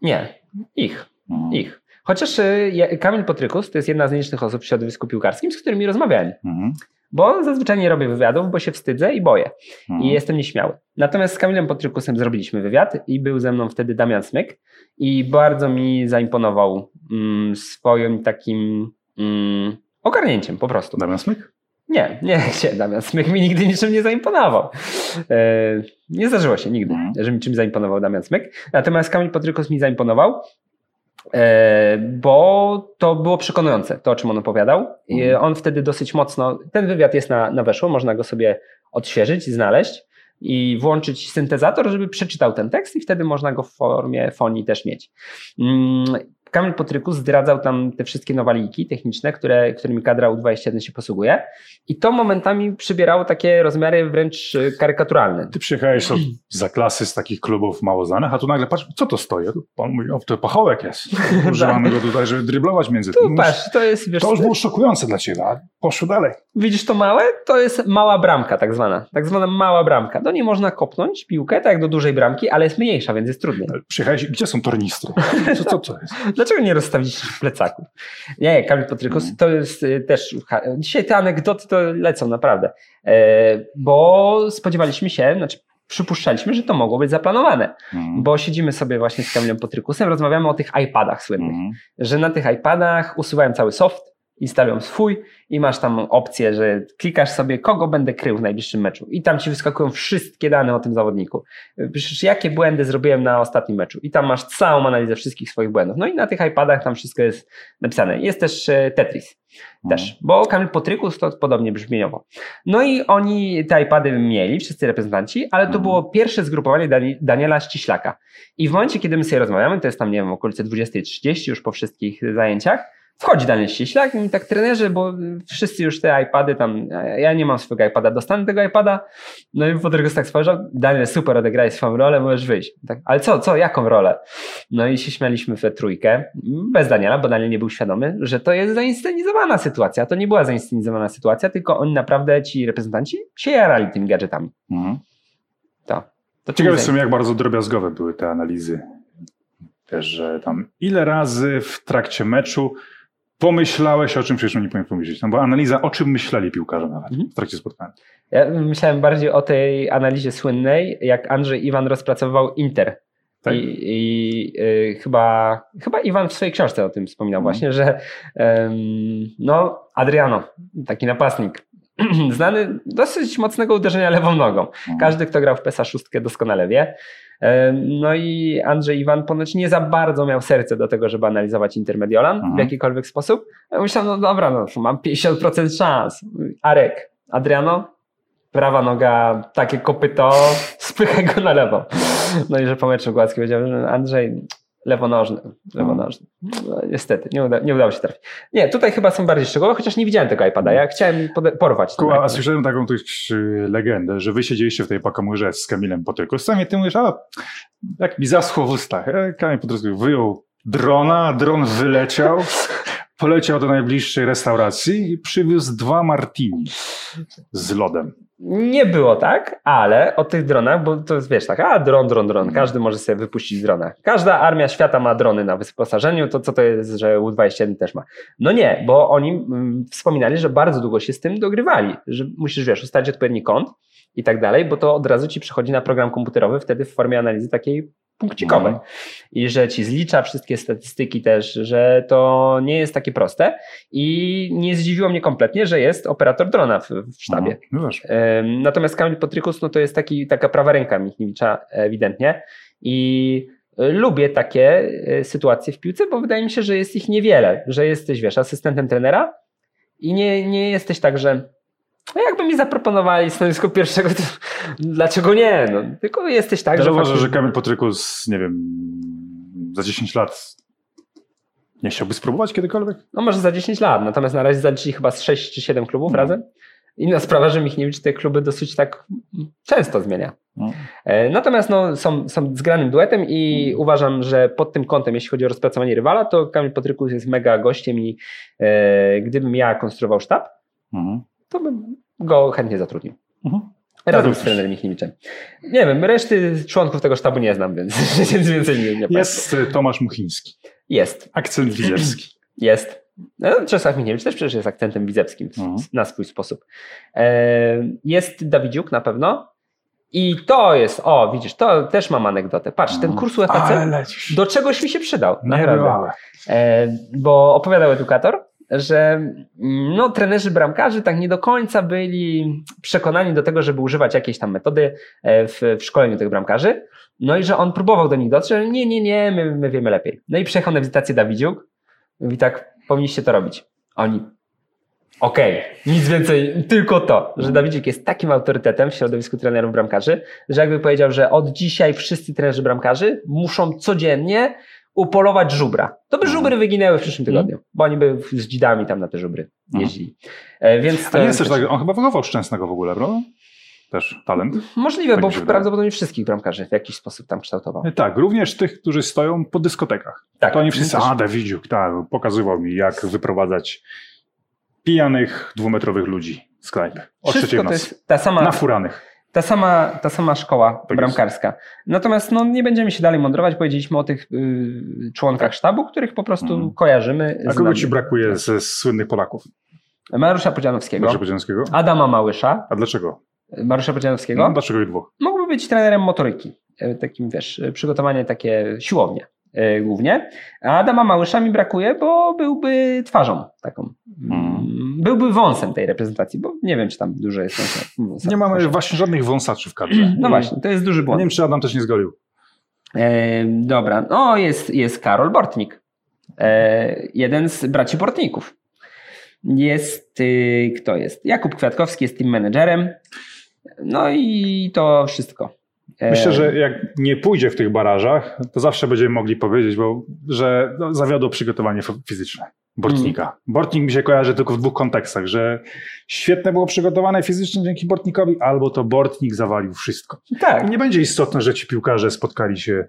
Nie, ich, Mhm. ich. Chociaż ja- Kamil Potrykus to jest jedna z nielicznych osób w środowisku piłkarskim, z którymi rozmawiałem. Mhm. Bo zazwyczaj nie robię wywiadów, bo się wstydzę i boję. Mhm. i jestem nieśmiały. Natomiast z Kamilem Potrykusem zrobiliśmy wywiad i był ze mną wtedy Damian Smyk i bardzo mi zaimponował mm, swoim takim mm, ogarnięciem po prostu. Damian Smyk? Nie, nie, [laughs] nie, Damian Smyk mi nigdy niczym nie zaimponował. E, nie zdarzyło się nigdy, Mhm. że mi czymś zaimponował Damian Smyk. Natomiast Kamil Potrykus mi zaimponował bo to było przekonujące, to o czym on opowiadał. I Mhm. on wtedy dosyć mocno, ten wywiad jest na, na weszło, można go sobie odświeżyć, znaleźć i włączyć syntezator, żeby przeczytał ten tekst i wtedy można go w formie fonii też mieć. Mm, Kamil Potrykus zdradzał tam te wszystkie nowaliki techniczne, które, którymi kadra U21 się posługuje i to momentami przybierało takie rozmiary wręcz y, karykaturalne. Ty przyjechałeś [clears throat] za klasy z takich klubów mało znanych, a tu nagle patrz, co to stoi? Pan mówi, o, to pachołek jest. [laughs] Używamy go tutaj, żeby dryblować między Tu tym. patrz, to jest, wiesz, To już było szokujące dla ciebie, a poszło dalej. Widzisz to małe? To jest mała bramka, tak zwana. Tak zwana mała bramka. Do niej można kopnąć piłkę, tak jak do dużej bramki, ale jest mniejsza, więc jest trudniej. Ale Przyjechałeś, gdzie są tornistry? Co, co to jest? [laughs] Dlaczego nie rozstawić w plecaku? Nie, Kamil Potrykus, to jest y, też. Dzisiaj te anegdoty to lecą naprawdę. E, bo spodziewaliśmy się, znaczy przypuszczaliśmy, że to mogło być zaplanowane. Mhm. Bo siedzimy sobie właśnie z Kamilem Potrykusem, rozmawiamy o tych iPadach słynnych. Mhm. że na tych iPadach usuwają cały soft, instalują swój i masz tam opcję, że klikasz sobie, kogo będę krył w najbliższym meczu. I tam ci wyskakują wszystkie dane o tym zawodniku. Piszesz, jakie błędy zrobiłem na ostatnim meczu. I tam masz całą analizę wszystkich swoich błędów. No i na tych iPadach tam wszystko jest napisane. Jest też e, Tetris. Też, bo Kamil Potrykus to podobnie brzmieniowo. No i oni te iPady mieli, wszyscy reprezentanci, ale to Mhm. było pierwsze zgrupowanie Dani- Daniela Ściślaka. I w momencie, kiedy my sobie rozmawiamy, to jest tam, nie wiem, okolice 20.30 już po wszystkich zajęciach, wchodzi Daniel Ściślak i mówi tak, trenerze, bo wszyscy już te iPady tam, ja nie mam swojego iPada, dostanę tego iPada. No i Potrykus tak spojrzał, Daniel, super, odegrałeś swoją rolę, możesz wyjść. Tak, ale co, co, jaką rolę? No i się śmialiśmy we trójkę, bez Daniela, bo Daniel nie był świadomy, że to jest zainscenizowana sytuacja. To nie była zainscenizowana sytuacja, tylko oni naprawdę, ci reprezentanci, się jarali tymi gadżetami. Mhm. To. to Ciekawe czym są, jak bardzo drobiazgowe były te analizy. Też, że tam ile razy w trakcie meczu pomyślałeś o czym przecież nie powinien pomyśleć. No bo analiza, o czym myśleli piłkarze nawet Mhm. w trakcie spotkania. Ja myślałem bardziej o tej analizie słynnej, jak Andrzej Iwan rozpracowywał Inter. Tak. I, i y, chyba, chyba Iwan w swojej książce o tym wspominał Mhm. właśnie, że no Adriano, taki napastnik, [clears throat] znany dosyć mocnego uderzenia lewą nogą. Mhm. Każdy, kto grał w PESA 6 doskonale wie. Em, No i Andrzej Iwan ponoć nie za bardzo miał serce do tego, żeby analizować Intermediolan Mhm. w jakikolwiek sposób. Ja myślałem, no dobra, no, mam 50% szans. Arek, Adriano, prawa noga, takie kopyto, spychaj go na lewo. No i że po meczu Gładzki powiedział, że Andrzej lewonożny, lewonożny. No, niestety, nie, uda, nie udało się trafić. Nie, tutaj chyba są bardziej szczegółowe, chociaż nie widziałem tego iPada. Ja chciałem porwać. Kuba, a słyszałem taką y, legendę, że wy siedzieliście w tej pakomurze z Kamilem Potryku. Sami ty mówisz, a jak mi zaschło w ustach. E, Kamil Potryku wyjął drona, dron wyleciał, poleciał do najbliższej restauracji i przywiózł dwa martini z lodem. Nie było tak, ale o tych dronach, bo to jest wiesz tak, a dron, dron, dron, Mhm. każdy może sobie wypuścić drona. Każda armia świata ma drony na wyposażeniu, to co to jest, że U21 też ma? No nie, bo oni mm, wspominali, że bardzo długo się z tym dogrywali, że musisz wiesz, ustalić odpowiedni kąt i tak dalej, bo to od razu ci przychodzi na program komputerowy wtedy w formie analizy takiej punkcikowej. Mhm. I że ci zlicza wszystkie statystyki też, że to nie jest takie proste i nie zdziwiło mnie kompletnie, że jest operator drona w, w sztabie. No. Ym, Natomiast Kamil Potrykus, no to jest taki, taka prawa ręka Michniewicza ewidentnie i y, lubię takie y, sytuacje w piłce, bo wydaje mi się, że jest ich niewiele, że jesteś, wiesz, asystentem trenera i nie, nie jesteś tak, że no jakby mi zaproponowali stanowisko pierwszego, to dlaczego nie? No, tylko jesteś tak, Ja że... uważam, że faktycznie- Kamil Potryku z, nie wiem, za 10 lat nie chciałby spróbować kiedykolwiek? No może za 10 lat, natomiast na razie zaliczyli chyba z 6 czy 7 klubów No. razem. Inna sprawa, że Michniewicz te kluby dosyć tak często zmienia. No. E, Natomiast no, są, są zgranym duetem i Mhm. uważam, że pod tym kątem, jeśli chodzi o rozpracowanie rywala, to Kamil Potrykus jest mega gościem i e, gdybym ja konstruował sztab, Mhm. To bym go chętnie zatrudnił. Mhm. Razem z trenerem Michniewiczem. Nie wiem, reszty członków tego sztabu nie znam, więc, [laughs] więc więcej nie, nie. Jest y, Tomasz Muchiński. Jest. Akcent widzewski. [clears throat] Jest. No, Czesław Michniewicz też przecież jest akcentem widzewskim Mhm. na swój sposób. E, Jest Dawidziuk na pewno. I to jest, o widzisz, to też mam anegdotę. Patrz, ten kurs Ale UFC do czegoś mi się przydał. Nie Naprawdę. E, bo opowiadał edukator, że mm, no, trenerzy bramkarzy tak nie do końca byli przekonani do tego, żeby używać jakiejś tam metody e, w, w szkoleniu tych bramkarzy. No i że on próbował do nich dotrzeć, że nie, nie, nie, my, my wiemy lepiej. No i przyjechał na wizytację Dawidziuk. Mówi tak, powinniście to robić. Oni, okej, nic więcej, tylko to, że Dawidzik jest takim autorytetem w środowisku trenerów bramkarzy, że jakby powiedział, że od dzisiaj wszyscy trenerzy bramkarzy muszą codziennie upolować żubra. To by żubry wyginęły w przyszłym tygodniu, bo oni by z dzidami tam na te żubry jeździli. E, Więc A to nie jest też tak, on chyba wychował Szczęsnego w ogóle, prawda? Też talent. Możliwe, Tak bo prawdopodobnie wszystkich bramkarzy w jakiś sposób tam kształtował. Tak, również tych, którzy stoją po dyskotekach. Tak, to oni wszyscy, też. a Dawidziuk, tak, pokazywał mi, jak wyprowadzać pijanych, dwumetrowych ludzi z knajpy. O Wszystko to jest ta sama, Nafuranych. Ta sama, ta sama szkoła Tak jest. bramkarska. Natomiast no, nie będziemy się dalej mądrować. Powiedzieliśmy o tych y, członkach sztabu, których po prostu Mhm. kojarzymy. A kogo ci brakuje ze słynnych Polaków? Mariusza Podzianowskiego, Dlaczego Podziemskiego? Adama Małysza, A dlaczego? Mariusza Podzianowskiego. No, dlaczego ich dwóch? Mógłby być trenerem motoryki. E, Takim, wiesz, e, przygotowanie takie siłownie głównie. A Adama Małysza mi brakuje, bo byłby twarzą taką. Mhm. Mm, Byłby wąsem tej reprezentacji, bo nie wiem, czy tam dużo jest wąsa-. Nie mamy właśnie żadnych wąsaczy w kadrze. No właśnie, to jest duży Nie błąd. wiem, czy Adam też nie zgolił. E, dobra, no jest, jest Karol Bortnik. E, jeden z braci Bortników. Jest, y, kto jest? Jakub Kwiatkowski jest team managerem. No i to wszystko. Myślę, że jak nie pójdzie w tych barażach, to zawsze będziemy mogli powiedzieć, bo, że no, zawiodło przygotowanie fizyczne Bortnika. Mm. Bortnik mi się kojarzy tylko w dwóch kontekstach, że świetne było przygotowane fizycznie dzięki Bortnikowi, albo to Bortnik zawalił wszystko. Tak, Nie będzie istotne, że ci piłkarze spotkali się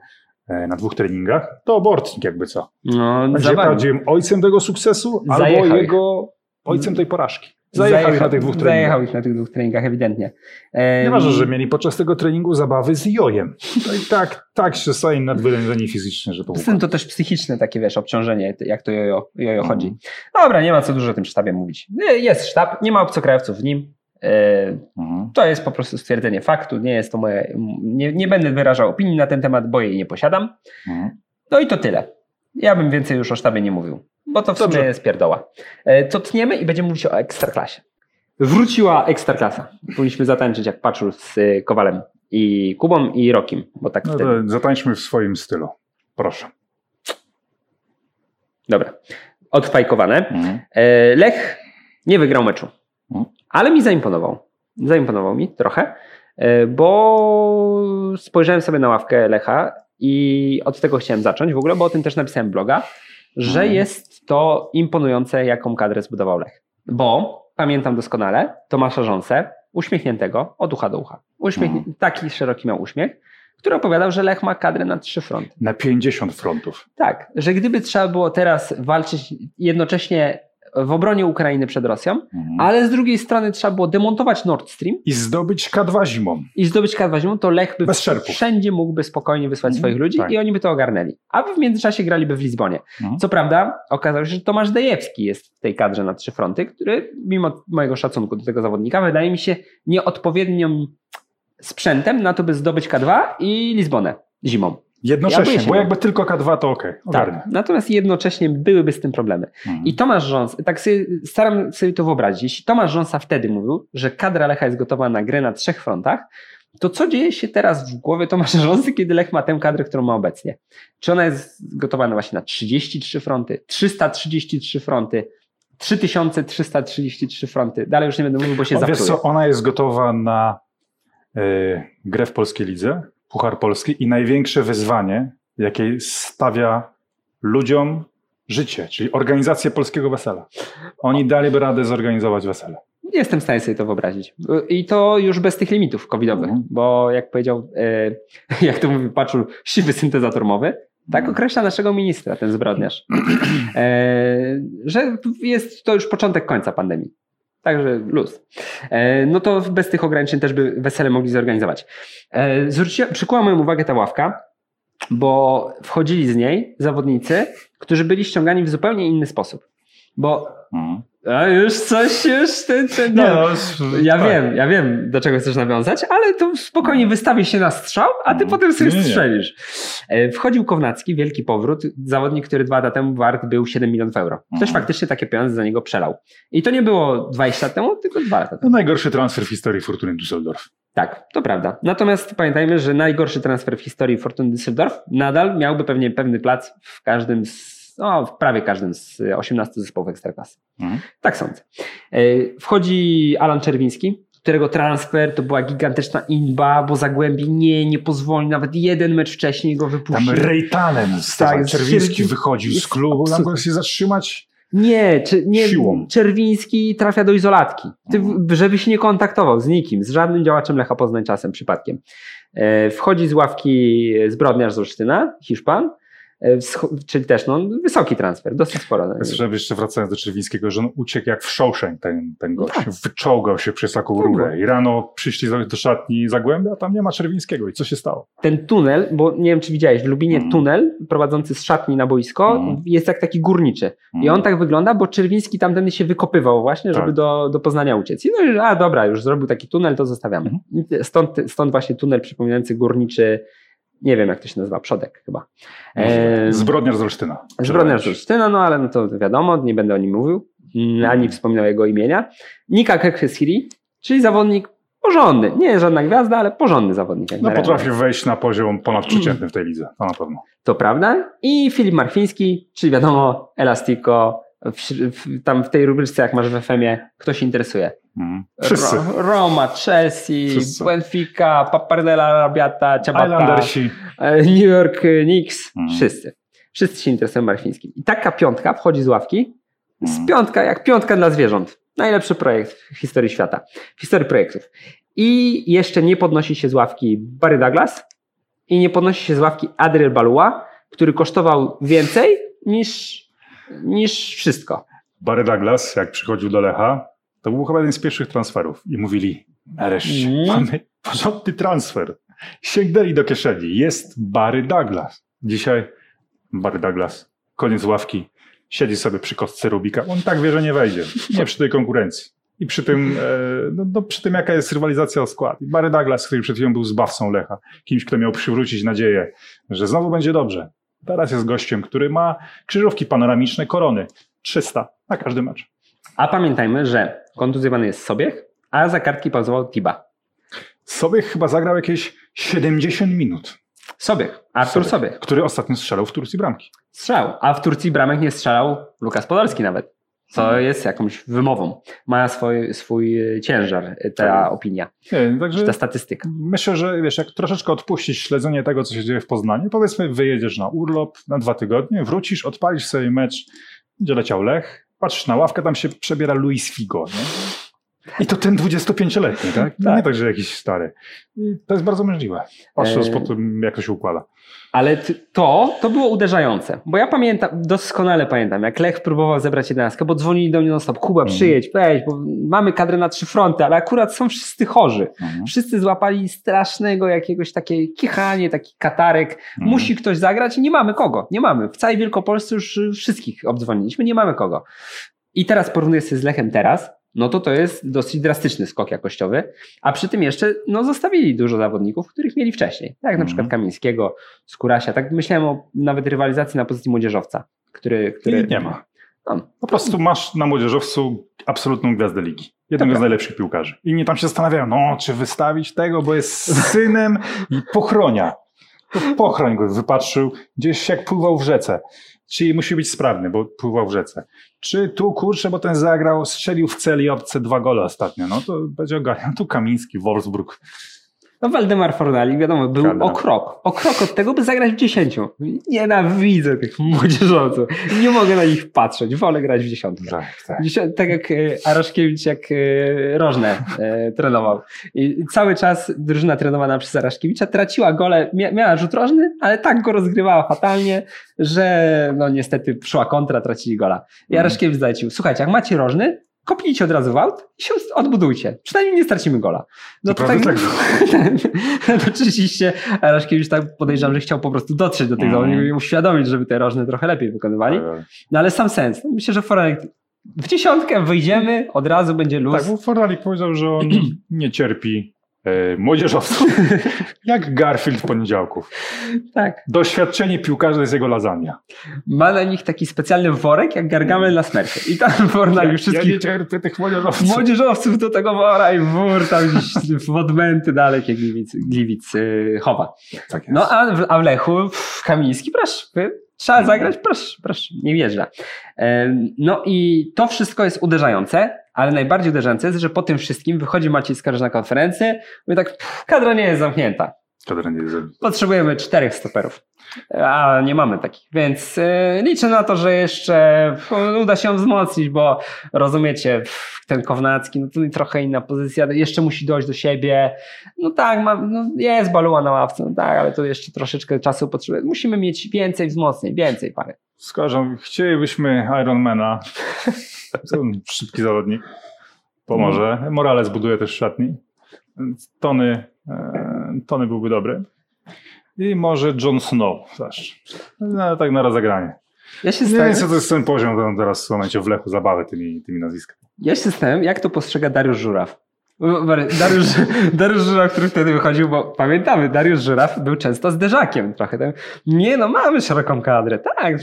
e, na dwóch treningach, to Bortnik jakby co. no, Będzie prawdziwym ojcem tego sukcesu, albo jego ojcem tej porażki. Zajechał, ich na tych dwóch treningach. Zajechał ich na tych dwóch treningach, ewidentnie. E, Nieważne, że mieli podczas tego treningu zabawy z jojem. No i tak, tak się staje nadwyrężeni fizycznie, że to Z tym to też psychiczne takie, wiesz, obciążenie, jak to jojo, jojo Mhm. chodzi. Dobra, nie ma co dużo o tym sztabie mówić. Nie, Jest sztab, nie ma obcokrajowców w nim. E, Mhm. To jest po prostu stwierdzenie faktu, nie jest to moje, nie, nie będę wyrażał opinii na ten temat, bo jej nie posiadam. Mhm. No i to tyle. Ja bym więcej już o sztabie nie mówił, bo to w Dobrze. sumie jest pierdoła. E, To tniemy i będziemy mówić o ekstraklasie. Wróciła ekstraklasa. Powinniśmy zatańczyć jak Paczul z y, Kowalem i Kubą i Rokim, bo tak No wtedy. zatańczmy w swoim stylu. Proszę. Dobra. Odfajkowane. E, Lech nie wygrał meczu, Mhm. ale mi zaimponował. Zaimponował mi trochę, e, bo spojrzałem sobie na ławkę Lecha i od tego chciałem zacząć w ogóle, bo o tym też napisałem bloga, że Mhm. jest to imponujące, jaką kadrę zbudował Lech. Bo pamiętam doskonale Tomasza Rząsę, uśmiechniętego od ucha do ucha. Uśmiechnie... Mhm. Taki szeroki miał uśmiech, który opowiadał, że Lech ma kadrę na trzy fronty. Na 50 frontów. Tak, że gdyby trzeba było teraz walczyć jednocześnie w obronie Ukrainy przed Rosją, Mhm. ale z drugiej strony trzeba było demontować Nord Stream I zdobyć K2 zimą. i zdobyć Kadwazium, to Lech by wszędzie mógłby spokojnie wysłać Mhm, swoich ludzi tak. i oni by to ogarnęli. A w międzyczasie graliby w Lizbonie. Mhm. Co prawda okazało się, że Tomasz Dejewski jest w tej kadrze na trzy fronty, który mimo mojego szacunku do tego zawodnika wydaje mi się nieodpowiednim sprzętem na to, by zdobyć K2 i Lizbonę zimą. Ja Jednocześnie, się bo jakby tylko K2 to ok. Ogarnę. Tak. Natomiast jednocześnie byłyby z tym problemy. Mhm. I Tomasz Rząs, tak sobie, staram sobie to wyobrazić, jeśli Tomasz Rząsa wtedy mówił, że kadra Lecha jest gotowa na grę na trzech frontach, to co dzieje się teraz w głowie Tomasza Rząsy, kiedy Lech ma tę kadrę, którą ma obecnie? Czy ona jest gotowa na właśnie na 33 fronty, 333 fronty, 3333 fronty? Dalej już nie będę mówił, bo się O, wiesz zapsuję. co, ona jest gotowa na y, grę w polskiej lidze, Puchar Polski i największe wyzwanie, jakie stawia ludziom życie, czyli organizację polskiego wesela. Oni daliby radę zorganizować wesele. Jestem w stanie sobie to wyobrazić. I to już bez tych limitów covidowych, Mhm. bo jak powiedział, e, [laughs] jak to mówi Paczul, siwy syntezator mowy, tak Mhm. określa naszego ministra, ten zbrodniarz, e, że jest to już początek końca pandemii. Także luz. E, no to bez tych ograniczeń też by wesele mogli zorganizować. E, zwróciła, przykuła moją uwagę ta ławka, bo wchodzili z niej zawodnicy, którzy byli ściągani w zupełnie inny sposób. Bo Mhm. a już coś, już ten, ten Nie, no. no, s- Ja tak. wiem, ja wiem, do czego chcesz nawiązać, ale to spokojnie wystawi się na strzał, a ty Mhm. potem sobie Nie, strzelisz. E, Wchodził Kownacki, wielki powrót, zawodnik, który dwa lata temu wart był 7 milionów euro. Ktoś Mhm. faktycznie takie pieniądze za niego przelał. I to nie było 20 lat temu, tylko dwa lata No, temu. najgorszy transfer w historii Fortuny Düsseldorf. Tak, to prawda. Natomiast pamiętajmy, że najgorszy transfer w historii Fortuny Düsseldorf nadal miałby pewnie pewny plac w każdym z, no, w prawie każdym z 18 zespołów Ekstraklasy. Mhm. Tak sądzę. E, Wchodzi Alan Czerwiński, którego transfer to była gigantyczna inba, bo Zagłębie nie, nie pozwoli nawet jeden mecz wcześniej go Tam wypuścić. Rejtanem Tak, Czerwiński Czerwi- wychodził z klubu, tam się zatrzymać. Nie, czy, nie Siłą. Czerwiński trafia do izolatki. Ty, Mhm. żeby się nie kontaktował z nikim, z żadnym działaczem Lecha Poznań czasem, przypadkiem. E, Wchodzi z ławki zbrodniarz z Olsztyna, Hiszpan, czyli też no, wysoki transfer, dosyć sporo. Słyszałem jeszcze wracając do Czerwińskiego, że on uciekł jak w Shawshank ten, ten gość. Tak. Wyczołgał się przez taką Tak rurę i rano przyszli do- szatni Zagłębia, a tam nie ma Czerwińskiego. I co się stało? ten tunel, bo nie wiem czy widziałeś, w Lubinie Mm. tunel prowadzący z szatni na boisko Mm. jest jak taki górniczy. I on tak wygląda, bo Czerwiński tamten się wykopywał właśnie, żeby Tak. do, do Poznania uciec. I no i a dobra, już zrobił taki tunel, to zostawiamy. Mhm. Stąd, stąd właśnie tunel przypominający górniczy, nie wiem jak to się nazywa, przodek chyba. Ehm, Zbrodniarz z Olsztyna. Zbrodniarz z Olsztyna, no ale no to wiadomo, nie będę o nim mówił, Mhm. ani wspominał jego imienia. Nika Kekhesiri, czyli zawodnik porządny. Nie jest żadna gwiazda, ale porządny zawodnik. No potrafi wejść na poziom ponadprzeciętny w tej lidze, to na pewno. To prawda. I Filip Markwiński, czyli wiadomo, Elastico, w, tam w tej rubryczce, jak masz w FM-ie, kto się interesuje? Mhm. Wszyscy. Ro, Roma, Chelsea, Wszyscy. Benfica, Pappardella, Rabiata, Ciabata, e, New York Knicks, Mhm. wszyscy. Wszyscy się interesują Markwińskim. I taka piątka wchodzi z ławki, z Mhm. piątka, jak piątka dla zwierząt. Najlepszy projekt w historii świata, w historii projektów. I jeszcze nie podnosi się z ławki Barry Douglas i nie podnosi się z ławki Adriel Balua, który kosztował więcej niż, niż wszystko. Barry Douglas, jak przychodził do Lecha, to był chyba jeden z pierwszych transferów. I mówili, nareszcie, Mhm. mamy porządny transfer. Sięgnęli do kieszeni. Jest Barry Douglas. Dzisiaj Barry Douglas, koniec ławki, siedzi sobie przy kostce Rubika. On tak wie, że nie wejdzie. Nie przy tej konkurencji. I przy tym, e, no, no, przy tym jaka jest rywalizacja o skład. Barry Douglas, który przed chwilą był zbawcą Lecha, kimś, kto miał przywrócić nadzieję, że znowu będzie dobrze. Teraz jest gościem, który ma krzyżówki panoramiczne, korony. 300 na każdy mecz. A pamiętajmy, że kontuzjowany jest Sobiech, a za kartki pauzował Tiba. Sobie chyba zagrał jakieś 70 minut. Sobiech, Artur Sobiech. Który ostatnio strzelał w Turcji bramki. Strzał. A w Turcji bramek nie strzelał Lukas Podolski nawet. Co jest jakąś wymową. Ma swój, swój ciężar ta Tak. opinia, Nie, także czy ta statystyka. myślę, że wiesz, jak troszeczkę odpuścić śledzenie tego, co się dzieje w Poznaniu, powiedzmy wyjedziesz na urlop na dwa tygodnie, wrócisz, odpalisz sobie mecz, będzie leciał Lech, patrzysz na ławkę, tam się przebiera Luis Figo, nie? I to ten 25-letni, tak? No Tak. Nie tak, że jakiś stary. I to jest bardzo możliwe. Patrząc Eee. po tym, jak to się układa. Ale to, to było uderzające, bo ja pamiętam, doskonale pamiętam, jak Lech próbował zebrać jedenastkę, bo dzwonili do mnie non stop, Kuba Mhm. przyjedź, weź, bo mamy kadrę na trzy fronty, ale akurat są wszyscy chorzy. Mhm. Wszyscy złapali strasznego jakiegoś takie kichanie, taki katarek. Mhm. Musi ktoś zagrać i nie mamy kogo. Nie mamy. W całej Wielkopolsce już wszystkich obdzwoniliśmy, nie mamy kogo. I teraz porównuję się z Lechem teraz, no to to jest dosyć drastyczny skok jakościowy, a przy tym jeszcze no, zostawili dużo zawodników, których mieli wcześniej, jak na Mhm. przykład Kamińskiego, Skurasia. Tak myślałem o nawet rywalizacji na pozycji młodzieżowca, który... który I nie ma. No, Po prostu masz na młodzieżowcu absolutną gwiazdę ligi. Jednego z najlepszych piłkarzy. Inni tam się zastanawiają, no czy wystawić tego, bo jest synem i pochronia. Pochroń go wypatrzył gdzieś jak pływał w rzece. Czyli musi być sprawny, bo pływał w rzece. Czy tu kurczę, bo ten zagrał, strzelił w celi obce dwa gole ostatnio. No to będzie ogarniał. Tu Kamiński, Wolfsburg. No Waldemar Fornali, wiadomo, był Prawda. o krok, o krok od tego, by zagrać w dziesięciu. Nienawidzę tych młodzieżowców. Nie mogę na nich patrzeć, wolę grać w dziesiątkę. Tak, tak. Dziesią- Tak jak e, Araszkiewicz, jak e, Rożne e, trenował. I cały czas drużyna trenowana przez Araszkiewicza traciła gole, mia, miała rzut rożny, ale tak go rozgrywała fatalnie, że no niestety szła kontra, tracili gola. I Mhm. Araszkiewicz zalecił, słuchajcie, jak macie rożny, kopnijcie od razu w aut i się odbudujcie. Przynajmniej nie stracimy gola. No to tak, Naprawdę [laughs] no, oczywiście Araszkiewicz tak podejrzewam, że chciał po prostu dotrzeć do tych Mhm. zawodników i uświadomić, żeby te rożne trochę lepiej wykonywali. Tak, No ale sam sens. No, Myślę, że Forel w dziesiątkę wyjdziemy, od razu będzie luz. Tak, bo Fornalik powiedział, że on [clears throat] nie cierpi młodzieżowców. [laughs] Jak Garfield poniedziałków. tak. Doświadczenie piłkarza jest jego lasagna. Ma na nich taki specjalny worek, jak Gargamel na smerfie. I tam Fornalik Ja wszystkich nie cierpię tych młodzieżowców. młodzieżowców do tego wora i wór tam gdzieś w odmęty dalekie Gliwic, Gliwic yy, chowa. Tak jest. No a w, a w Lechu pff, Kamiński, proszę, y, trzeba zagrać, proszę, proszę, nie wjeżdża. No i to wszystko jest uderzające, ale najbardziej uderzające jest, że po tym wszystkim wychodzi Maciej Skarż na konferencję mówi tak, pff, kadra nie jest zamknięta. Kadra nie jest Potrzebujemy czterech stoperów. A nie mamy takich, więc y, liczę na to, że jeszcze uda się ją wzmocnić, bo rozumiecie, ten Kownacki, no to trochę inna pozycja, jeszcze musi dojść do siebie. No tak, mam, no jest baluła na ławce, no tak, ale to jeszcze troszeczkę czasu potrzebuje. Musimy mieć więcej wzmocnień, więcej parę. Skażą, chcielibyśmy Ironmana. [laughs] Szybki zawodnik. Pomoże. Morales buduje też szatni. Więc Tony, e, Tony byłby dobry. I może Jon Snow też. No, tak na rozegranie. Ja się Nie wiem, zastanawiam, co to jest ten poziom teraz w momencie w Lechu zabawy tymi, tymi nazwiskami. ja się zastanawiam, jak to postrzega Dariusz Żuraw. Dariusz, [laughs] Dariusz Żuraw, który wtedy wychodził, bo pamiętamy, Dariusz Żuraw był często zderzakiem trochę. Tam, nie no, mamy szeroką kadrę, tak.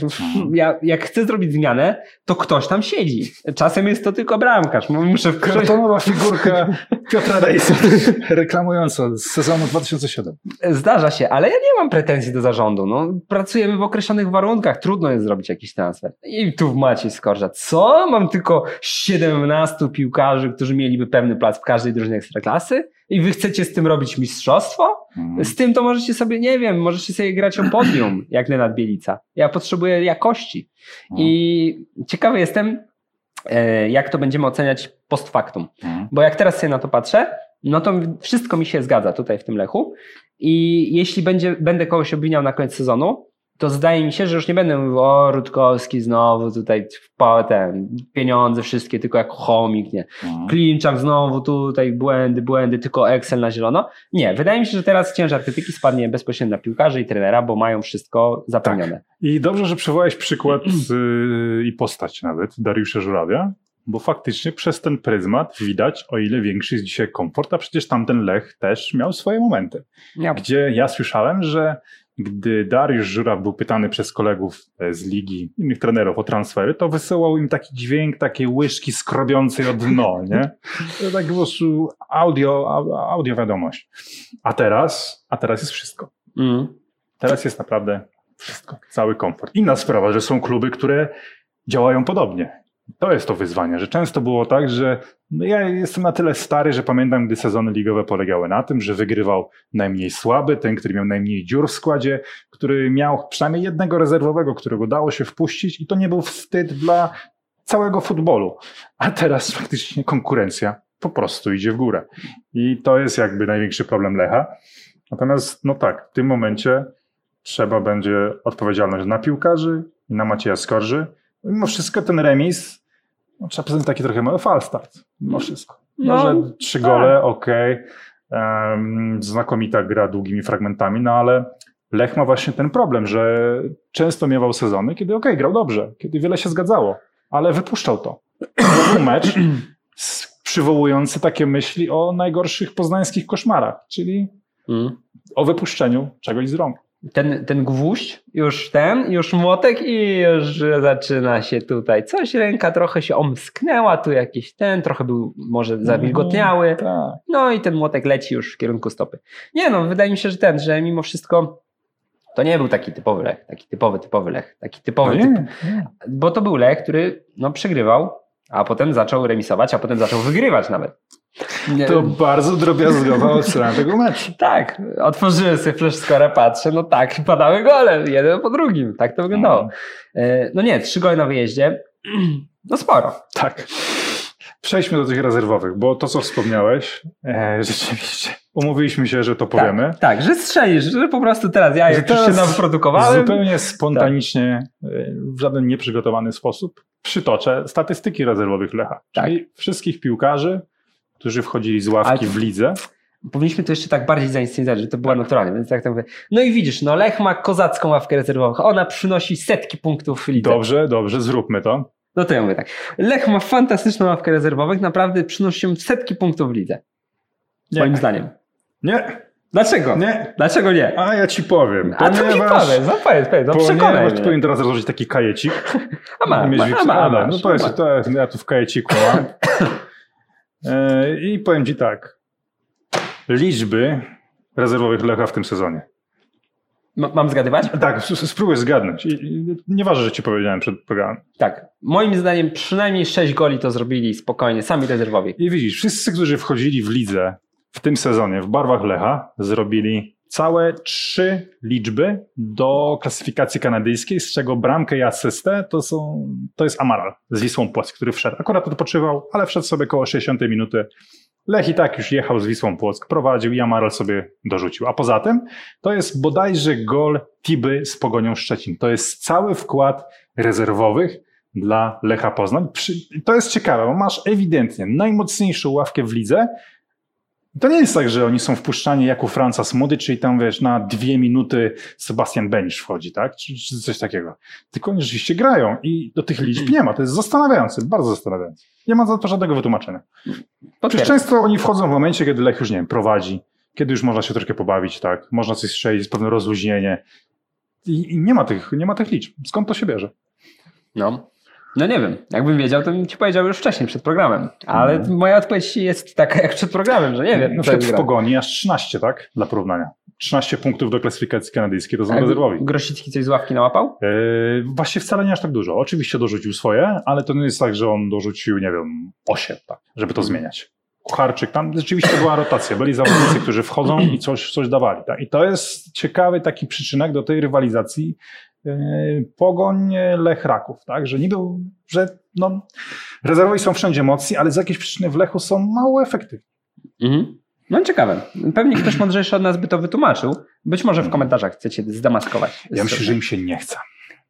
Ja, jak chcę zrobić zmianę, to ktoś tam siedzi. Czasem jest to tylko bramkarz. Muszę w Kartonowa figurka [laughs] Piotra Rejsa, reklamująca z sezonu 2007. Zdarza się, ale ja nie mam pretensji do zarządu. No, pracujemy w określonych warunkach, trudno jest zrobić jakiś transfer. I tu Maciej Skorża. Co? Mam tylko 17 piłkarzy, którzy mieliby pewny plac w każdej drużynie ekstraklasy? I wy chcecie z tym robić mistrzostwo? Mhm. Z tym to możecie sobie, nie wiem, możecie sobie grać o podium, [clears throat] jak Lenat Bielica. Ja potrzebuję jakości. I ciekawy jestem, e, jak to będziemy oceniać post factum. Mhm. Bo jak teraz sobie na to patrzę, no to wszystko mi się zgadza tutaj w tym Lechu. I jeśli będzie, będę kogoś obwiniał na koniec sezonu, to zdaje mi się, że już nie będę mówił, o Rutkowski znowu tutaj ten, pieniądze wszystkie, tylko jako chomik, nie. Mhm. Klinczak znowu tutaj błędy, błędy, tylko Excel na zielono. Nie, wydaje mi się, że teraz ciężar krytyki spadnie bezpośrednio na piłkarzy i trenera, bo mają wszystko zapewnione. I dobrze, że przywołałeś przykład [clears throat] y, i postać nawet Dariusza Żurawia, bo faktycznie przez ten pryzmat widać, o ile większy jest dzisiaj komfort, a przecież tamten Lech też miał swoje momenty. Gdzie ja słyszałem, że gdy Dariusz Żuraw był pytany przez kolegów e, z ligi, innych trenerów o transfery, to wysyłał im taki dźwięk takiej łyżki skrobiącej o dno, nie? To tak po prostu audio, au- audio wiadomość. A teraz, a teraz jest wszystko. Mm. Teraz jest naprawdę wszystko, cały komfort. Inna sprawa, że są kluby, które działają podobnie. To jest to wyzwanie, że często było tak, że no ja jestem na tyle stary, że pamiętam, gdy sezony ligowe polegały na tym, że wygrywał najmniej słaby, ten, który miał najmniej dziur w składzie, który miał przynajmniej jednego rezerwowego, którego dało się wpuścić i to nie był wstyd dla całego futbolu. A teraz faktycznie konkurencja po prostu idzie w górę. I to jest jakby największy problem Lecha. Natomiast, no tak, w tym momencie trzeba będzie odpowiedzialność na piłkarzy i na Macieja Skorży. Mimo wszystko ten remis, no, trzeba przyznać taki trochę mały falstart. Mimo wszystko. No, Może trzy tak. gole, okej. Em, znakomita gra długimi fragmentami, no ale Lech ma właśnie ten problem, że często miewał sezony, kiedy okej, grał dobrze, kiedy wiele się zgadzało, ale wypuszczał to. To był mecz przywołujący takie myśli o najgorszych poznańskich koszmarach, czyli Mm. o wypuszczeniu czegoś z rąk. Ten, ten gwóźdź, już ten, już młotek i już zaczyna się tutaj coś, ręka trochę się omsknęła, tu jakiś ten, trochę był może zawilgotniały, Tak. no i ten młotek leci już w kierunku stopy. Nie no, wydaje mi się, że ten, że mimo wszystko to nie był taki typowy lech, taki typowy, typowy lech, taki typowy, No typ, nie, nie. bo to był lech, który no przegrywał, a potem zaczął remisować, a potem zaczął wygrywać nawet. Nie- To bardzo drobiazgowa ocena tego meczu. tak, otworzyłem sobie flash score, patrzę, no tak, padały gole, jeden po drugim, tak to wyglądało. E, No nie, trzy gole na wyjeździe, [clears throat] no sporo. Tak. Przejdźmy do tych rezerwowych, bo to, co wspomniałeś, e, rzeczywiście umówiliśmy się, że to powiemy. Tak, tak, że strzelisz, że po prostu teraz ja już się teraz wyprodukowałem, Zupełnie spontanicznie, e, w żaden nieprzygotowany sposób przytoczę statystyki rezerwowych Lecha. Tak. Czyli wszystkich piłkarzy, którzy wchodzili z ławki w lidze. powinniśmy to jeszcze tak bardziej zainscenizować, że to była naturalnie, więc tak to mówię. No i widzisz, no Lech ma kozacką ławkę rezerwową, ona przynosi setki punktów w lidze. Dobrze, dobrze, zróbmy to. No to ja mówię tak. Lech ma fantastyczną ławkę rezerwowych, naprawdę przynosi się setki punktów w lidze. Nie. Moim zdaniem. Nie, Dlaczego? nie. Dlaczego nie? A ja ci powiem. A co mi powiesz? No powiedz, powiedz, no przekonaj Ponieważ mnie. powinien teraz rozłożyć taki kajecik. [laughs] A ma, Mieć ma, a wipsa- ma, a, masz, No powiedz, to jest, ja tu w kajeciku mam. [laughs] E, I powiem ci tak. Liczby rezerwowych Lecha w tym sezonie. Ma- Mam zgadywać? Tak, spróbuj zgadnąć. Nieważne, że ci powiedziałem przed programem. Tak. Moim zdaniem przynajmniej 6 goli to zrobili spokojnie, sami rezerwowi. I widzisz, wszyscy, którzy wchodzili w lidze w tym sezonie w barwach Lecha, zrobili całe trzy liczby do klasyfikacji kanadyjskiej, z czego bramkę i asystę to, są, to jest Amaral z Wisłą Płock, który wszedł. Akurat odpoczywał, ale wszedł sobie koło 60 minuty. Lech i tak już jechał z Wisłą Płock, prowadził i Amaral sobie dorzucił. A poza tym to jest bodajże gol Tiby z Pogonią Szczecin. To jest cały wkład rezerwowych dla Lecha Poznań. To jest ciekawe, bo masz ewidentnie najmocniejszą ławkę w lidze. To nie jest tak, że oni są wpuszczani jak u Franca Smody, czyli tam wiesz, na dwie minuty Sebastian Benisz wchodzi, tak? Czy, czy coś takiego. Tylko oni rzeczywiście grają i do tych liczb nie ma. To jest zastanawiające, bardzo zastanawiające. Nie ma za to żadnego wytłumaczenia. Przecież często oni wchodzą w momencie, kiedy Lech już, nie wiem, prowadzi, kiedy już można się troszkę pobawić, tak? Można coś strzelić, jest pewne rozluźnienie. I, I nie ma tych, nie ma tych liczb. Skąd to się bierze? No. No nie wiem. Jakbym wiedział, to bym ci powiedział już wcześniej, przed programem. Ale Mhm. moja odpowiedź jest taka jak przed programem, że nie wiem. Na przykład w. Pogoni aż 13, tak? Dla porównania. 13 punktów do klasyfikacji kanadyjskiej to są A rezerwowi. Grosicki coś z ławki nałapał? Yy, właśnie wcale nie aż tak dużo. Oczywiście dorzucił swoje, ale to nie jest tak, że on dorzucił, nie wiem, 8, tak, żeby to zmieniać. Kucharczyk, tam rzeczywiście była rotacja. Byli zawodnicy, którzy wchodzą i coś, coś dawali. Tak? I to jest ciekawy taki przyczynek do tej rywalizacji Pogoń Lech Raków, tak? Że niby, że no, rezerwowi są wszędzie mocni, ale z jakiejś przyczyny w Lechu są mało efektywni. Mhm. No ciekawe. Pewnie ktoś mądrzejszy od nas by to wytłumaczył. Być może w komentarzach chcecie zdemaskować. Ja myślę, że im się nie chce.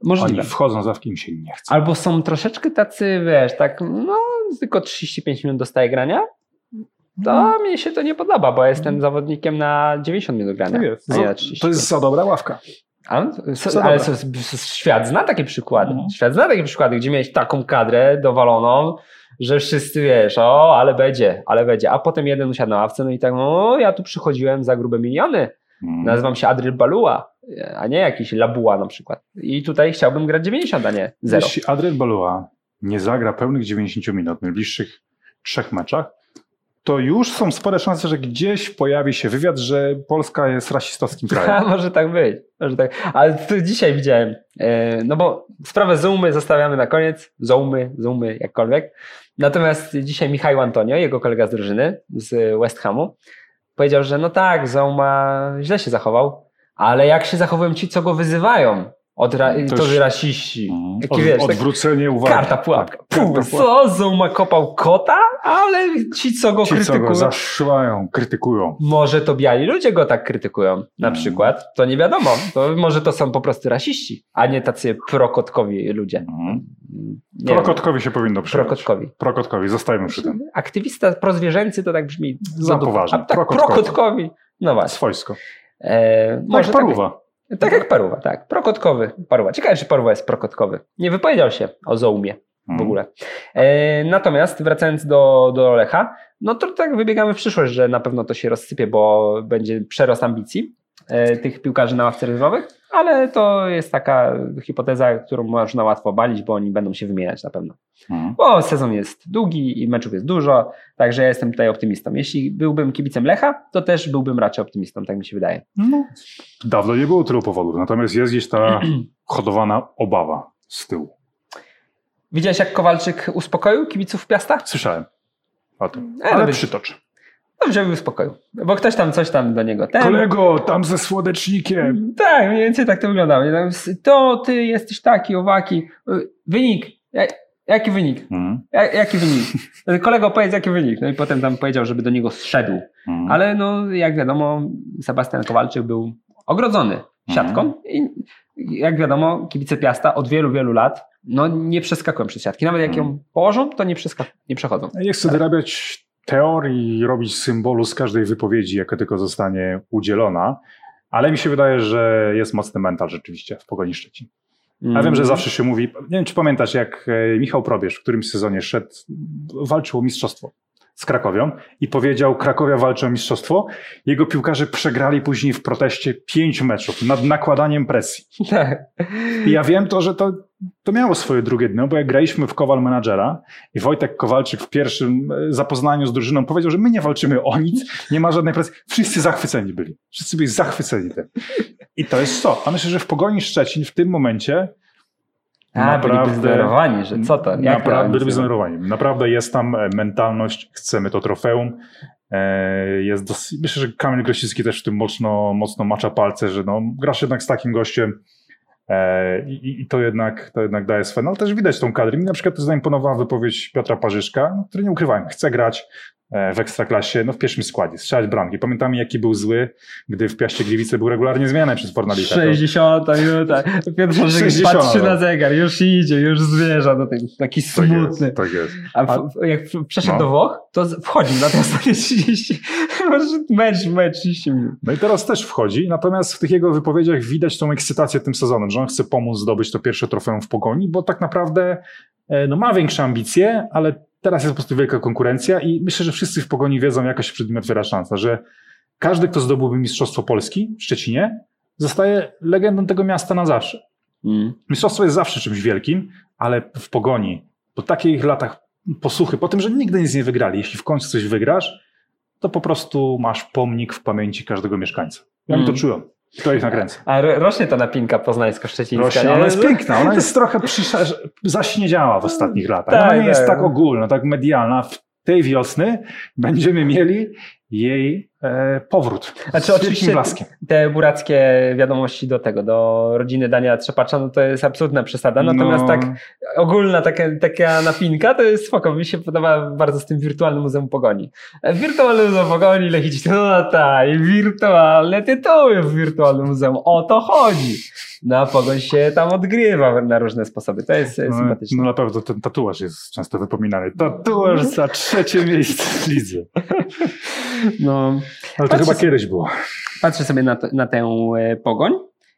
Możliwe. Oni wchodzą, zawki im się nie chce. Albo są troszeczkę tacy, wiesz, tak, no, tylko 35 minut dostaje grania. To mi się to nie podoba, bo jestem zawodnikiem na 90 minut grania. Tak jest. a nie na Za- 30. To jest za dobra ławka. Ale so, świat zna takie przykłady. Mhm. Świat zna takie przykłady, gdzie miałeś taką kadrę dowaloną, że wszyscy wiesz, o, ale będzie, ale będzie. A potem jeden usiadł na ławce, no i tak, o, ja tu przychodziłem za grube miliony. Mm. Nazywam się Adryl Balua, a nie jakiś Labuła na przykład. I tutaj chciałbym grać 90, a nie 0. Jeśli Adrian Balua nie zagra pełnych 90 minut w najbliższych trzech meczach, to już są spore szanse, że gdzieś pojawi się wywiad, że Polska jest rasistowskim krajem. [laughs] może tak być. Może tak. Ale tu dzisiaj widziałem, e, no bo sprawę Zoomy zostawiamy na koniec. Zoomy, Zoomy, jakkolwiek. Natomiast dzisiaj Michał Antonio, jego kolega z drużyny z West Hamu, powiedział, że no tak, Zouma źle się zachował, ale jak się zachowują ci, co go wyzywają, od ra- To to, że rasiści. Mhm. Od, wiesz, tak, odwrócenie uwagi. karta pułapka. Tak, karta co? Zouma kopał kota, ale ci, co go Ci, co krytykują. go zaszywają, krytykują. Może to biali ludzie go tak krytykują, na Mm. przykład. To nie wiadomo. To może to są po prostu rasiści, a nie tacy prokotkowi ludzie. Mhm. Nie wiem, Prokotkowi się powinno przyjąć. prokotkowi. Prokotkowi, zostajmy przy tym. Aktywista prozwierzęcy to tak brzmi. Za poważnie. A tak, Prokotkowi. prokotkowi. No właśnie. Swojsko. E, Tak, może paruwa. Tak, tak jak paruwa, tak. Prokotkowy. Paruwa. Ciekawe, czy paruwa jest prokotkowy. Nie wypowiedział się o zoumie w Mhm. ogóle. E, natomiast wracając do, do Lecha, no to tak wybiegamy w przyszłość, że na pewno to się rozsypie, bo będzie przerost ambicji tych piłkarzy na ławce rezerwowych, ale to jest taka hipoteza, którą można łatwo balić, bo oni będą się wymieniać na pewno. Mhm. Bo sezon jest długi i meczów jest dużo, także ja jestem tutaj optymistą. Jeśli byłbym kibicem Lecha, to też byłbym raczej optymistą, tak mi się wydaje. No, dawno nie było tylu powodów, natomiast jest gdzieś ta [clears throat] hodowana obawa z tyłu. Widziałeś, jak Kowalczyk uspokoił kibiców Piasta? Słyszałem o tym, Ale ale być- przytocz. Dobrze by uspokoił, bo ktoś tam coś tam do niego ten. Kolego, tam ze słodecznikiem. Tak, mniej więcej tak to wyglądało. To ty jesteś taki, owaki. Y, Wynik. Ja- Jaki wynik? Mhm. Ja- Jaki wynik? [laughs] Kolego, powiedz jaki wynik. No i potem tam powiedział, żeby do niego zszedł. Mhm. Ale no, jak wiadomo, Sebastian Kowalczyk był ogrodzony siatką. I jak wiadomo, kibice Piasta od wielu, wielu lat no, nie przeskakują przez siatki. Nawet jak ją Mhm. położą, to nie, przeska- nie przechodzą. Chcę wyrabiać teorii robić symbolu z każdej wypowiedzi, jaka tylko zostanie udzielona, ale mi się wydaje, że jest mocny mental rzeczywiście w Pogoni Szczecin. Ja wiem, że Mhm. zawsze się mówi, nie wiem czy pamiętasz, jak e, Michał Probierz w którymś sezonie szedł, walczył o mistrzostwo z Krakowią i powiedział, Krakowia walczy o mistrzostwo. Jego piłkarze przegrali później w proteście pięć meczów nad nakładaniem presji. Tak. I ja wiem to, że to, to miało swoje drugie dno, bo jak graliśmy w Kowal Managera i Wojtek Kowalczyk w pierwszym e, zapoznaniu z drużyną powiedział, że my nie walczymy o nic, nie ma żadnej presji. Wszyscy zachwyceni byli. Wszyscy byli zachwyceni tym. I to jest to. A myślę, że w Pogoni Szczecin w tym momencie A, byliby zdenerwowani, że co to? Jak to Naprawdę, oni byliby zdenerwowani. Naprawdę jest tam e, mentalność, chcemy to trofeum. E, Jest dos- Myślę, że Kamil Grosicki też w tym mocno, mocno macza palce, że no, grasz jednak z takim gościem i, i to, jednak, to jednak daje swoje. No też widać tą kadrę. Mi na przykład to zaimponowała wypowiedź Piotra Parzyszka, no, który nie ukrywałem, chce grać e, w Ekstraklasie, no w pierwszym składzie, strzelać bramki. Pamiętamy jaki był zły, gdy w Piaście Gliwice był regularnie zmieniany przez Fornalika. To- 60 minuta. Szymczyk 60, patrzy no. na zegar, już idzie, już zmierza do tego. Taki Tak smutny. jest, tak jest. A w, jak przeszedł No. do Włoch, to wchodził na te ostatnie 30. Może mecz, mecz 30 minut. No i teraz też wchodzi, natomiast w tych jego wypowiedziach widać tą ekscytację tym sezonem, że on chce pomóc zdobyć to pierwsze trofeum w Pogoni, bo tak naprawdę e, no, ma większe ambicje, ale teraz jest po prostu wielka konkurencja i myślę, że wszyscy w Pogoni wiedzą, jaka się przed nim otwiera szansa, że każdy, kto zdobyłby Mistrzostwo Polski w Szczecinie, zostaje legendą tego miasta na zawsze. Mistrzostwo jest zawsze czymś wielkim, ale w Pogoni, po takich latach posłuchy, po tym, że nigdy nic nie wygrali, jeśli w końcu coś wygrasz, to po prostu masz pomnik w pamięci każdego mieszkańca. Ja mm. to Mm. To ich nakręca. A ro- rośnie ta napinka poznańsko-szczecińska. Rośnie, nie? ona jest piękna, ona jest trochę przysz- zaśniedziała w ostatnich latach. Ona Tak, nie jest tak. tak ogólna, tak medialna. W tej wiosny będziemy mieli jej e, powrót. Znaczy, oczywiście blaskiem. te burackie wiadomości do tego, do rodziny Daniela Trzepacza, no to jest absolutna przesada. Natomiast No, tak ogólna taka, taka napinka to jest spoko. Mi się podoba bardzo z tym wirtualnym Muzeum Pogoni. E, Wirtualne Muzeum Pogoni, Lechić, no tak, i wirtualne tytuły w wirtualnym muzeum. O to chodzi. No a Pogoń się tam odgrywa na różne sposoby. To jest No, sympatyczne. no na pewno ten tatuaż jest często wypominany. Tatuaż za trzecie miejsce w lidze. [laughs] No, Ale to chyba kiedyś było. patrzę sobie na, to, na tę e, Pogoń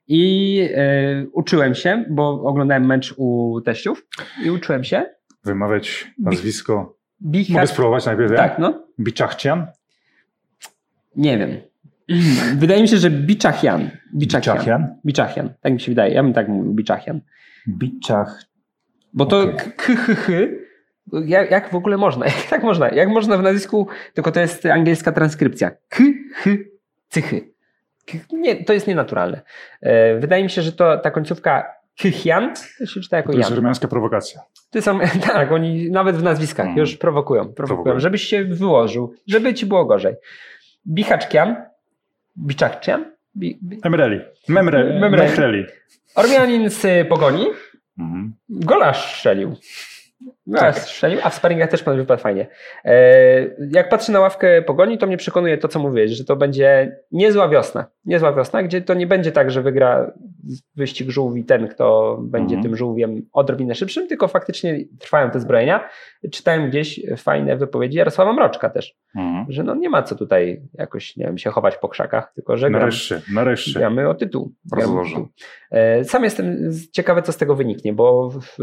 i e, uczyłem się, bo oglądałem mecz u teściów i uczyłem się. Wymawiać nazwisko. Mogę Bichacz... spróbować najpierw? ja? Tak, no. Biczachcian? Nie wiem. Wydaje mi się, że Biczachian. Biczachian. Biczachian? Biczachian. Tak mi się wydaje. Ja bym tak mówił, Biczachian. Biczach. Bo to Okej. k- k, h, jak, jak w ogóle można? [laughs] Jak tak można? Jak można w nazwisku, tylko to jest angielska transkrypcja. K, h, cychy. K- Nie, to jest nienaturalne. E, Wydaje mi się, że to ta końcówka Kychian to się czyta jako To jest Jan. remiańska prowokacja. To są, [laughs] tak, oni nawet w nazwiskach Mm. już prowokują, prowokują, Prowokują. żebyś się wyłożył, żeby ci było gorzej. Bichaczkian, Biczakcian, Bi, bi, Emreli. Memre, Memreli. Memreli. Ormianin z Pogoni, Mhm. gola strzelił. Gola Tak. strzelił, a w sparingach też pan wypadł fajnie. E, jak patrzę na ławkę Pogoni, to mnie przekonuje to, co mówiłeś, że to będzie niezła wiosna. Niezła wiosna, gdzie to nie będzie tak, że wygra wyścig żółwi ten, kto będzie Mhm. tym żółwiem odrobinę szybszym, tylko faktycznie trwają te zbrojenia. Czytałem gdzieś fajne wypowiedzi Jarosława Mroczka też, Mhm. że no nie ma co tutaj jakoś, nie wiem, się chować po krzakach, tylko że gram, Nareszcie, nareszcie. gramy o tytuł. Gramy o tytuł. E, Sam jestem ciekawy, co z tego wyniknie, bo w,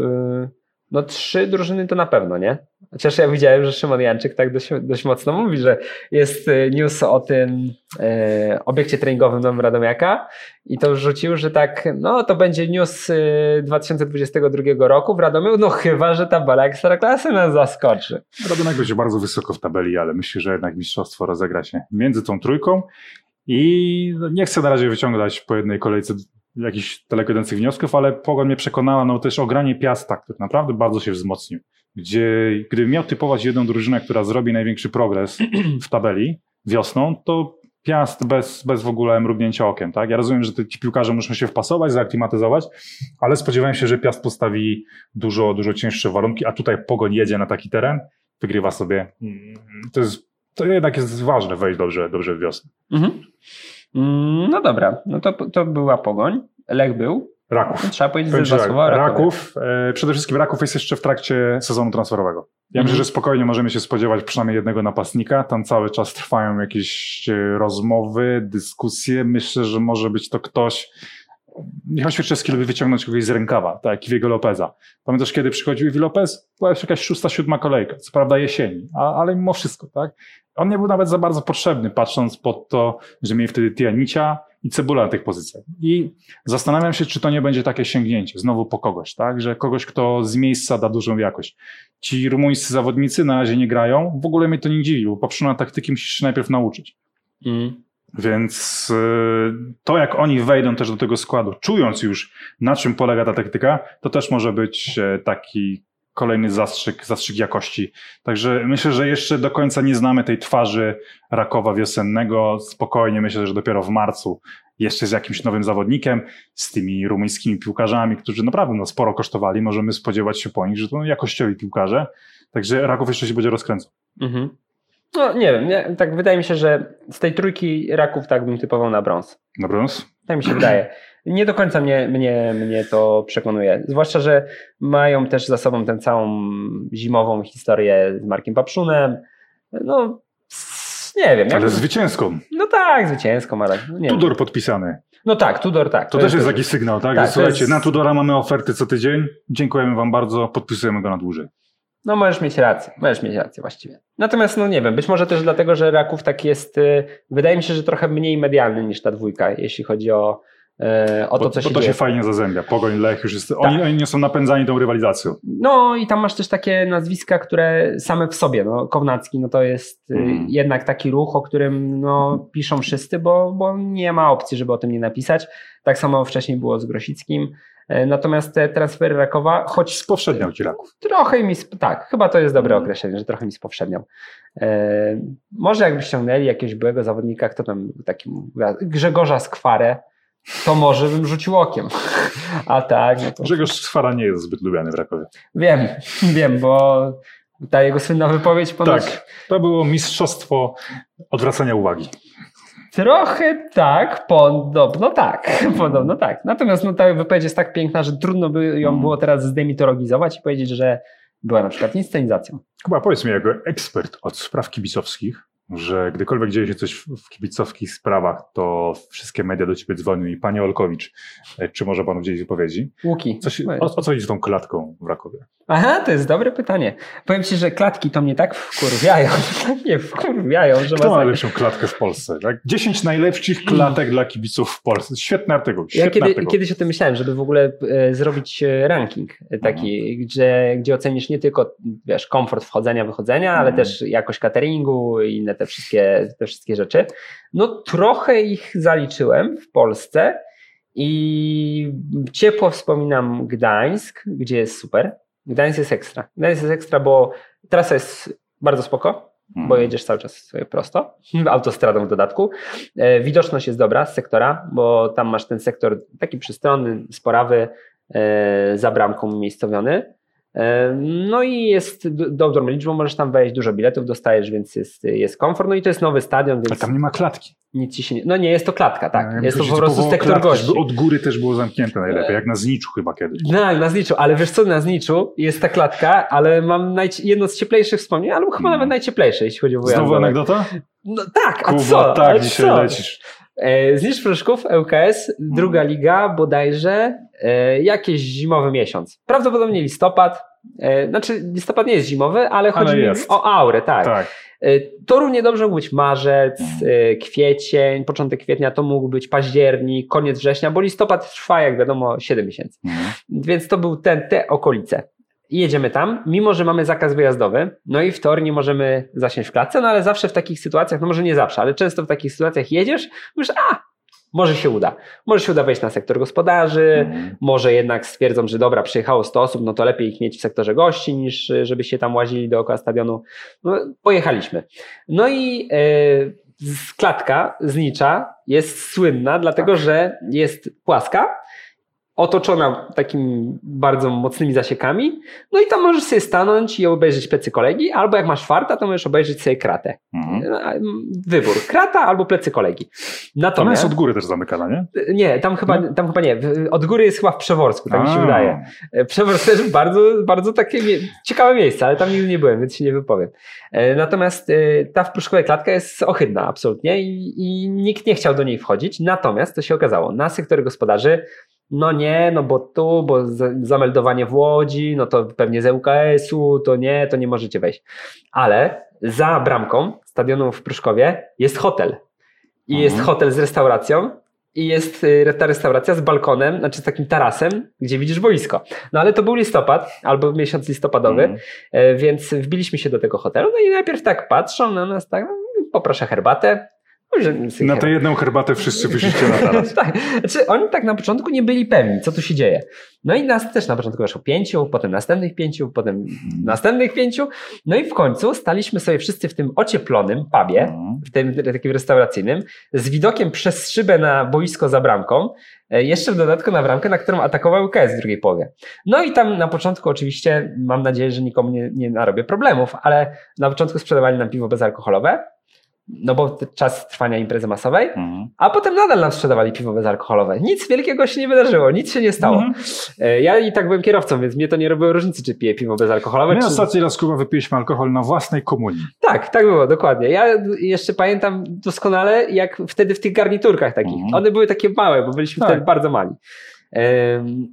no trzy drużyny to na pewno, nie? Chociaż ja widziałem, że Szymon Janczyk tak dość, dość mocno mówi, że jest e, news o tym e, obiekcie treningowym Nowym Radomiaka i to rzucił, że tak, no to będzie news e, 2022 roku w Radomiu, no chyba, że ta bala Ekstraklasy nas zaskoczy. Radomek będzie bardzo wysoko w tabeli, ale myślę, że jednak mistrzostwo rozegra się między tą trójką i no, nie chcę na razie wyciągać po jednej kolejce jakichś daleko wniosków, ale Pogoń mnie przekonała, no też o granie Piasta, który naprawdę bardzo się wzmocnił. Gdzie gdybym miał typować jedną drużynę, która zrobi największy progres w tabeli wiosną, to Piast bez, bez w ogóle mrugnięcia okiem. Tak? Ja rozumiem, że ci piłkarze muszą się wpasować, zaaklimatyzować, ale spodziewałem się, że Piast postawi dużo, dużo cięższe warunki, a tutaj Pogoń jedzie na taki teren, wygrywa sobie. Mm, To, jest, to jednak jest ważne wejść dobrze, dobrze w wiosnę. Mhm. Mm, No dobra, no to, to była Pogoń, Lech był, Raków. no, trzeba powiedzieć Powiem dwa tak, słowa. Raków, e, przede wszystkim Raków jest jeszcze w trakcie sezonu transferowego. Ja Mhm. myślę, że spokojnie możemy się spodziewać przynajmniej jednego napastnika. Tam cały czas trwają jakieś rozmowy, dyskusje. Myślę, że może być to ktoś, Michał Świerczewski lubi wyciągnąć kogoś z rękawa, tak jak Iwiego Lopeza. Pamiętasz, kiedy przychodził Iwi Lopez? Była już jakaś szósta, siódma kolejka, co prawda jesieni, a, ale mimo wszystko, tak? On nie był nawet za bardzo potrzebny, patrząc pod to, że mieli wtedy Tianicia i Cebula na tych pozycjach. I zastanawiam się, czy to nie będzie takie sięgnięcie, znowu po kogoś, tak? Że kogoś, kto z miejsca da dużą jakość. Ci rumuńscy zawodnicy na razie nie grają, w ogóle mnie to nie dziwi, bo poprzednie taktyki musisz się najpierw nauczyć. Mm. Więc y, to, jak oni wejdą też do tego składu, czując już, na czym polega ta taktyka, to też może być e, taki kolejny zastrzyk, zastrzyk jakości. Także myślę, że jeszcze do końca nie znamy tej twarzy Rakowa wiosennego. Spokojnie myślę, że dopiero w marcu jeszcze z jakimś nowym zawodnikiem, z tymi rumuńskimi piłkarzami, którzy naprawdę no, sporo kosztowali, możemy spodziewać się po nich, że to jakościowi piłkarze. Także Raków jeszcze się będzie rozkręcał. Mhm. No nie wiem, nie, tak wydaje mi się, że z tej trójki raków tak bym typował na brąz. Na brąz? Tak mi się wydaje. Nie do końca mnie, mnie, mnie to przekonuje. Zwłaszcza, że mają też za sobą tę całą zimową historię z Markiem Papszunem. No, nie wiem. Ale zwycięską. No tak, zwycięską, ale nie wiem. Tudor podpisany. No tak, Tudor tak. To, też jest taki sygnał, tak? Tak, że to słuchajcie, jest- na Tudora mamy oferty co tydzień. Dziękujemy Wam bardzo, podpisujemy go na dłużej. No możesz mieć rację, możesz mieć rację właściwie. Natomiast no nie wiem, być może też dlatego, że Raków tak jest, y, wydaje mi się, że trochę mniej medialny niż ta dwójka, jeśli chodzi o, y, o to, bo, co bo się to dzieje. się fajnie zazębia. Pogoń, Lech już jest. Oni, oni nie są napędzani tą rywalizacją. No i tam masz też takie nazwiska, które same w sobie, no Kownacki, no to jest y, Mhm. jednak taki ruch, o którym no, piszą wszyscy, bo, bo nie ma opcji, żeby o tym nie napisać. Tak samo wcześniej było z Grosickim. E, Natomiast te transfery Rakowa, choć Spowszedniał ci Raków. trochę mi, tak, chyba to jest dobre określenie, że trochę mi spowszedniał. E, może jakby ściągnęli jakiegoś byłego zawodnika, kto tam taki, Grzegorza Skwarę, to może bym rzucił okiem. [laughs] A tak, no to Grzegorz Skwara nie jest zbyt lubiany w Rakowie. wiem, [laughs] wiem, bo ta jego słynna wypowiedź ponoć Tak, to było mistrzostwo odwracania uwagi. Trochę tak, podobno tak, [laughs] podobno tak. Natomiast no, ta wypowiedź jest tak piękna, że trudno by ją Mhm. było teraz zdemitologizować i powiedzieć, że była na przykład inscenizacją. Chyba powiedz mi, jako ekspert od spraw kibicowskich, że gdykolwiek dzieje się coś w kibicowskich sprawach, to wszystkie media do ciebie dzwonią i panie Olkowicz, e, czy może pan udzielić wypowiedzi? Łuki. Co się, No o, o co chodzi z tą klatką w Rakowie? Aha, to jest dobre pytanie. Powiem ci, że klatki to mnie tak wkurwiają, [laughs] tak mnie wkurwiają, że Kto ma najlepszą klatkę w Polsce? Tak? 10 najlepszych klatek dla kibiców w Polsce. Świetny artykuł. Ja Świetny kiedy, artykuł. kiedyś o tym myślałem, żeby w ogóle e, zrobić e, ranking taki, gdzie, gdzie ocenisz nie tylko wiesz, komfort wchodzenia, wychodzenia, ale Mhm. też jakość cateringu i inne te wszystkie, te wszystkie rzeczy. No trochę ich zaliczyłem w Polsce i ciepło wspominam Gdańsk, gdzie jest super. Gdańsk jest ekstra. Gdańsk jest ekstra, bo trasa jest bardzo spoko, bo jedziesz cały czas prosto, [laughs] autostradą w dodatku. E, Widoczność jest dobra z sektora, bo tam masz ten sektor taki przystronny, sporawy, e, za bramką umiejscowiony. E, No i jest dobrą liczbą, możesz tam wejść, dużo biletów dostajesz, więc jest, jest komfort. No i to jest nowy stadion, Ale więc tam nie ma klatki. nic ci się nie... No nie, jest to klatka, tak. Ja jest to po prostu sektor gości. Od góry też było zamknięte najlepiej, jak na Zniczu chyba kiedyś. Tak, na Zniczu, ale wiesz co, na Zniczu jest ta klatka, ale mam najci- jedno z cieplejszych wspomnień, albo chyba Mm. nawet najcieplejsze, jeśli chodzi o Znowu anegdota? No tak, a Kuba, co? tak, A dzisiaj co? lecisz. E, Znicz Pruszków, ŁKS, druga liga, bodajże e, jakiś zimowy miesiąc. Prawdopodobnie listopad. E, Znaczy, listopad nie jest zimowy, ale chodzi mi o aurę, tak. Tak. E, To równie dobrze mógł być marzec, e, kwiecień, początek kwietnia to mógł być październik, koniec września, bo listopad trwa, jak wiadomo, 7 miesięcy. Mhm. Więc to był ten, te okolice. I jedziemy tam, mimo że mamy zakaz wyjazdowy, no i w teorii nie możemy zasiąść w klatce, no ale zawsze w takich sytuacjach, no może nie zawsze, ale często w takich sytuacjach jedziesz, mówisz, a, może się uda. Może się uda wejść na sektor gospodarzy, Mhm. może jednak stwierdzą, że dobra, przyjechało 100 osób, no to lepiej ich mieć w sektorze gości, niż żeby się tam łazili dookoła stadionu. No, pojechaliśmy. No i y, z klatka z Nicza jest słynna, dlatego że jest płaska, otoczona takimi bardzo mocnymi zasiekami. No i tam możesz sobie stanąć i obejrzeć plecy kolegi, albo jak masz farta, to możesz obejrzeć sobie kratę. Mhm. Wybór, krata albo plecy kolegi. Ona jest Natomiast, od góry też zamykana, nie? nie, tam chyba, Nie? tam chyba nie, od góry jest chyba w Przeworsku, tak mi się A. wydaje. E, Przeworsk też bardzo, bardzo takie mie- ciekawe miejsce, ale tam nigdy nie byłem, więc się nie wypowiem. E, Natomiast e, ta w Pruszkowej klatka jest ohydna absolutnie i, i nikt nie chciał do niej wchodzić. Natomiast to się okazało, na sektorze gospodarzy no nie, no bo tu, bo za- zameldowanie w Łodzi, no to pewnie z ŁKS-u, to nie, to nie możecie wejść. Ale za bramką stadionu w Pruszkowie jest hotel. I Mhm. jest hotel z restauracją i jest y, ta restauracja z balkonem, znaczy z takim tarasem, gdzie widzisz boisko. No ale to był listopad, albo miesiąc listopadowy, Mhm. e, więc wbiliśmy się do tego hotelu, no i najpierw tak patrzą na nas, tak, poproszę herbatę. Na tę jedną herbatę wszyscy wyszliście na taras. [laughs] tak. Znaczy, oni tak na początku nie byli pewni, co tu się dzieje. No i nas też na początku weszło pięciu, potem następnych pięciu, potem następnych pięciu. No i w końcu staliśmy sobie wszyscy w tym ocieplonym pubie, Mhm. w tym takim restauracyjnym, z widokiem przez szybę na boisko za bramką, e, jeszcze w dodatku na bramkę, na którą atakował KS w drugiej połowie. No i tam na początku oczywiście, mam nadzieję, że nikomu nie, nie narobię problemów, ale na początku sprzedawali nam piwo bezalkoholowe, no bo czas trwania imprezy masowej, Mhm. a potem nadal nam sprzedawali piwo bezalkoholowe. Nic wielkiego się nie wydarzyło, nic się nie stało. Mhm. E, Ja i tak byłem kierowcą, więc mnie to nie robiło różnicy, czy piję piwo bezalkoholowe. My czy... ostatni raz Kuba wypiliśmy alkohol na własnej komunii. Tak, tak było, dokładnie. Ja jeszcze pamiętam doskonale, jak wtedy w tych garniturkach takich. Mhm. One były takie małe, bo byliśmy Tak. wtedy bardzo mali.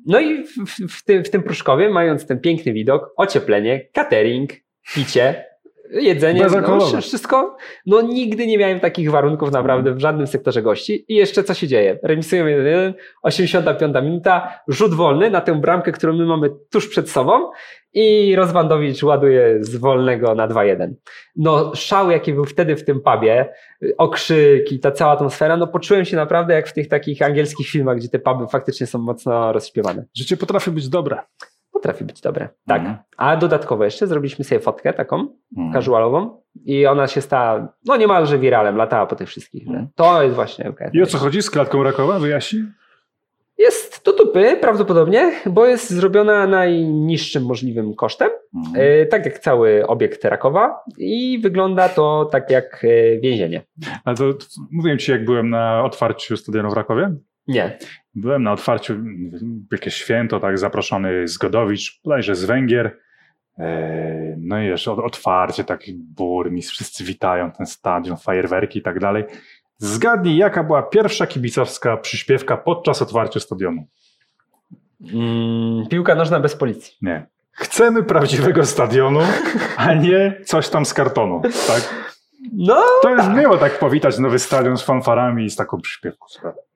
No i w, w, w, tym, w tym Pruszkowie, mając ten piękny widok, ocieplenie, catering, picie, jedzenie, no, wszystko. No nigdy nie miałem takich warunków naprawdę w żadnym sektorze gości. I jeszcze co się dzieje? Remisują 1-1, 85 minuta, rzut wolny na tę bramkę, którą my mamy tuż przed sobą i Rozwandowicz ładuje z wolnego na 2-1. No szał, jaki był wtedy w tym pubie, y, okrzyki, ta cała atmosfera, no poczułem się naprawdę jak w tych takich angielskich filmach, gdzie te puby faktycznie są mocno rozśpiewane. Życie potrafi być dobre. Potrafi być dobre. Tak. Mhm. A dodatkowo jeszcze zrobiliśmy sobie fotkę taką, Mhm. casualową i ona się stała, no niemalże wiralem, latała po tych wszystkich. Mhm. To jest właśnie okay. I o co chodzi z klatką Rakowa? Wyjaśnij. Jest do dupy prawdopodobnie, bo jest zrobiona najniższym możliwym kosztem, Mhm. e, tak jak cały obiekt Rakowa i wygląda to tak jak e, więzienie. Ale to to mówiłem ci, jak byłem na otwarciu stadionu w Rakowie. Nie. Byłem na otwarciu, jakieś święto, tak, zaproszony Zgodowicz, bodajże z Węgier. Eee, No i wiesz, od- otwarcie, taki burmistrz, wszyscy witają ten stadion, fajerwerki i tak dalej. Zgadnij, jaka była pierwsza kibicowska przyśpiewka podczas otwarcia stadionu? Mm, piłka nożna bez policji. Nie. Chcemy prawdziwego stadionu, [laughs] a nie coś tam z kartonu. Tak? No, To jest miło tak powitać nowy stadion z fanfarami i z taką przyśpiewką.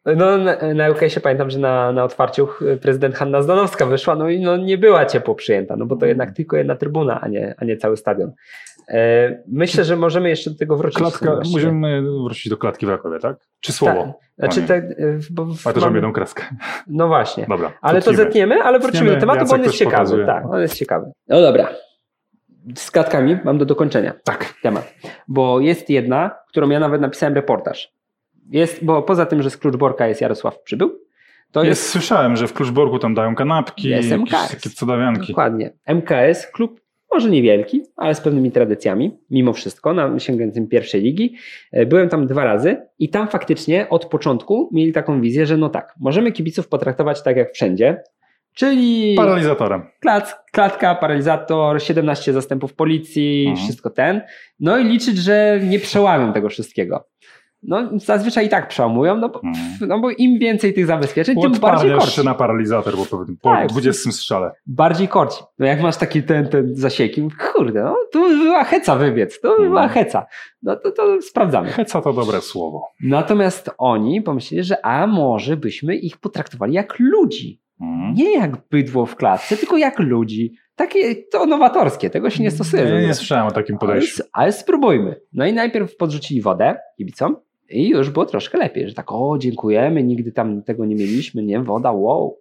No na, na UKS-ie pamiętam, że na, na otwarciu prezydent Hanna Zdanowska wyszła, no i no, nie była ciepło przyjęta, no bo to jednak tylko jedna trybuna, a nie, a nie cały stadion. E, myślę, że możemy jeszcze do tego wrócić. Klatka, musimy wrócić do klatki w Rakowie, tak? Czy słowo? Tak. Znaczy, tak, bo w- A też mam jedną kreskę. No właśnie. Dobra. Ale to zetniemy, ale wrócimy Tniemy, do tematu, bo Jacek on jest ciekawy. pokazuje. Tak, on jest ciekawy. No dobra. Z klatkami mam do dokończenia Tak. temat. Bo jest jedna, którą ja nawet napisałem reportaż. Jest, bo poza tym, że z Kluczborka jest Jarosław Przybył, to Jest, jest, słyszałem, że w Kluczborgu tam dają kanapki, Jest jakieś MKS. takie cudawianki. dokładnie MKS, klub może niewielki, ale z pewnymi tradycjami, mimo wszystko, na, sięgającym pierwszej ligi. E, Byłem tam dwa razy i tam faktycznie od początku mieli taką wizję, że no tak, możemy kibiców potraktować tak jak wszędzie, czyli... Paralizatorem. Klac, klatka, paralizator, 17 zastępów policji, Mhm. wszystko ten. No i liczyć, że nie przełamią tego wszystkiego. No zazwyczaj i tak przełamują, no bo, Mhm. no bo im więcej tych zabezpieczeń, tym bardziej korci. się na paralizator, bo pewnie po Tak. 20 strzale. Bardziej korci. No jak masz taki ten, ten zasieki, kurde, no tu by była heca wybiec, tu Mhm. była heca. No to, to sprawdzamy. Heca to dobre słowo. Natomiast oni pomyśleli, że a może byśmy ich potraktowali jak ludzi. Mhm. Nie jak bydło w klatce, tylko jak ludzi. Takie to nowatorskie, tego się nie stosuje. Nie żeby- słyszałem o takim podejściu. Ale, ale spróbujmy. No i najpierw podrzucili wodę kibicom i już było troszkę lepiej, że tak, o dziękujemy, nigdy tam tego nie mieliśmy, nie, woda, wow.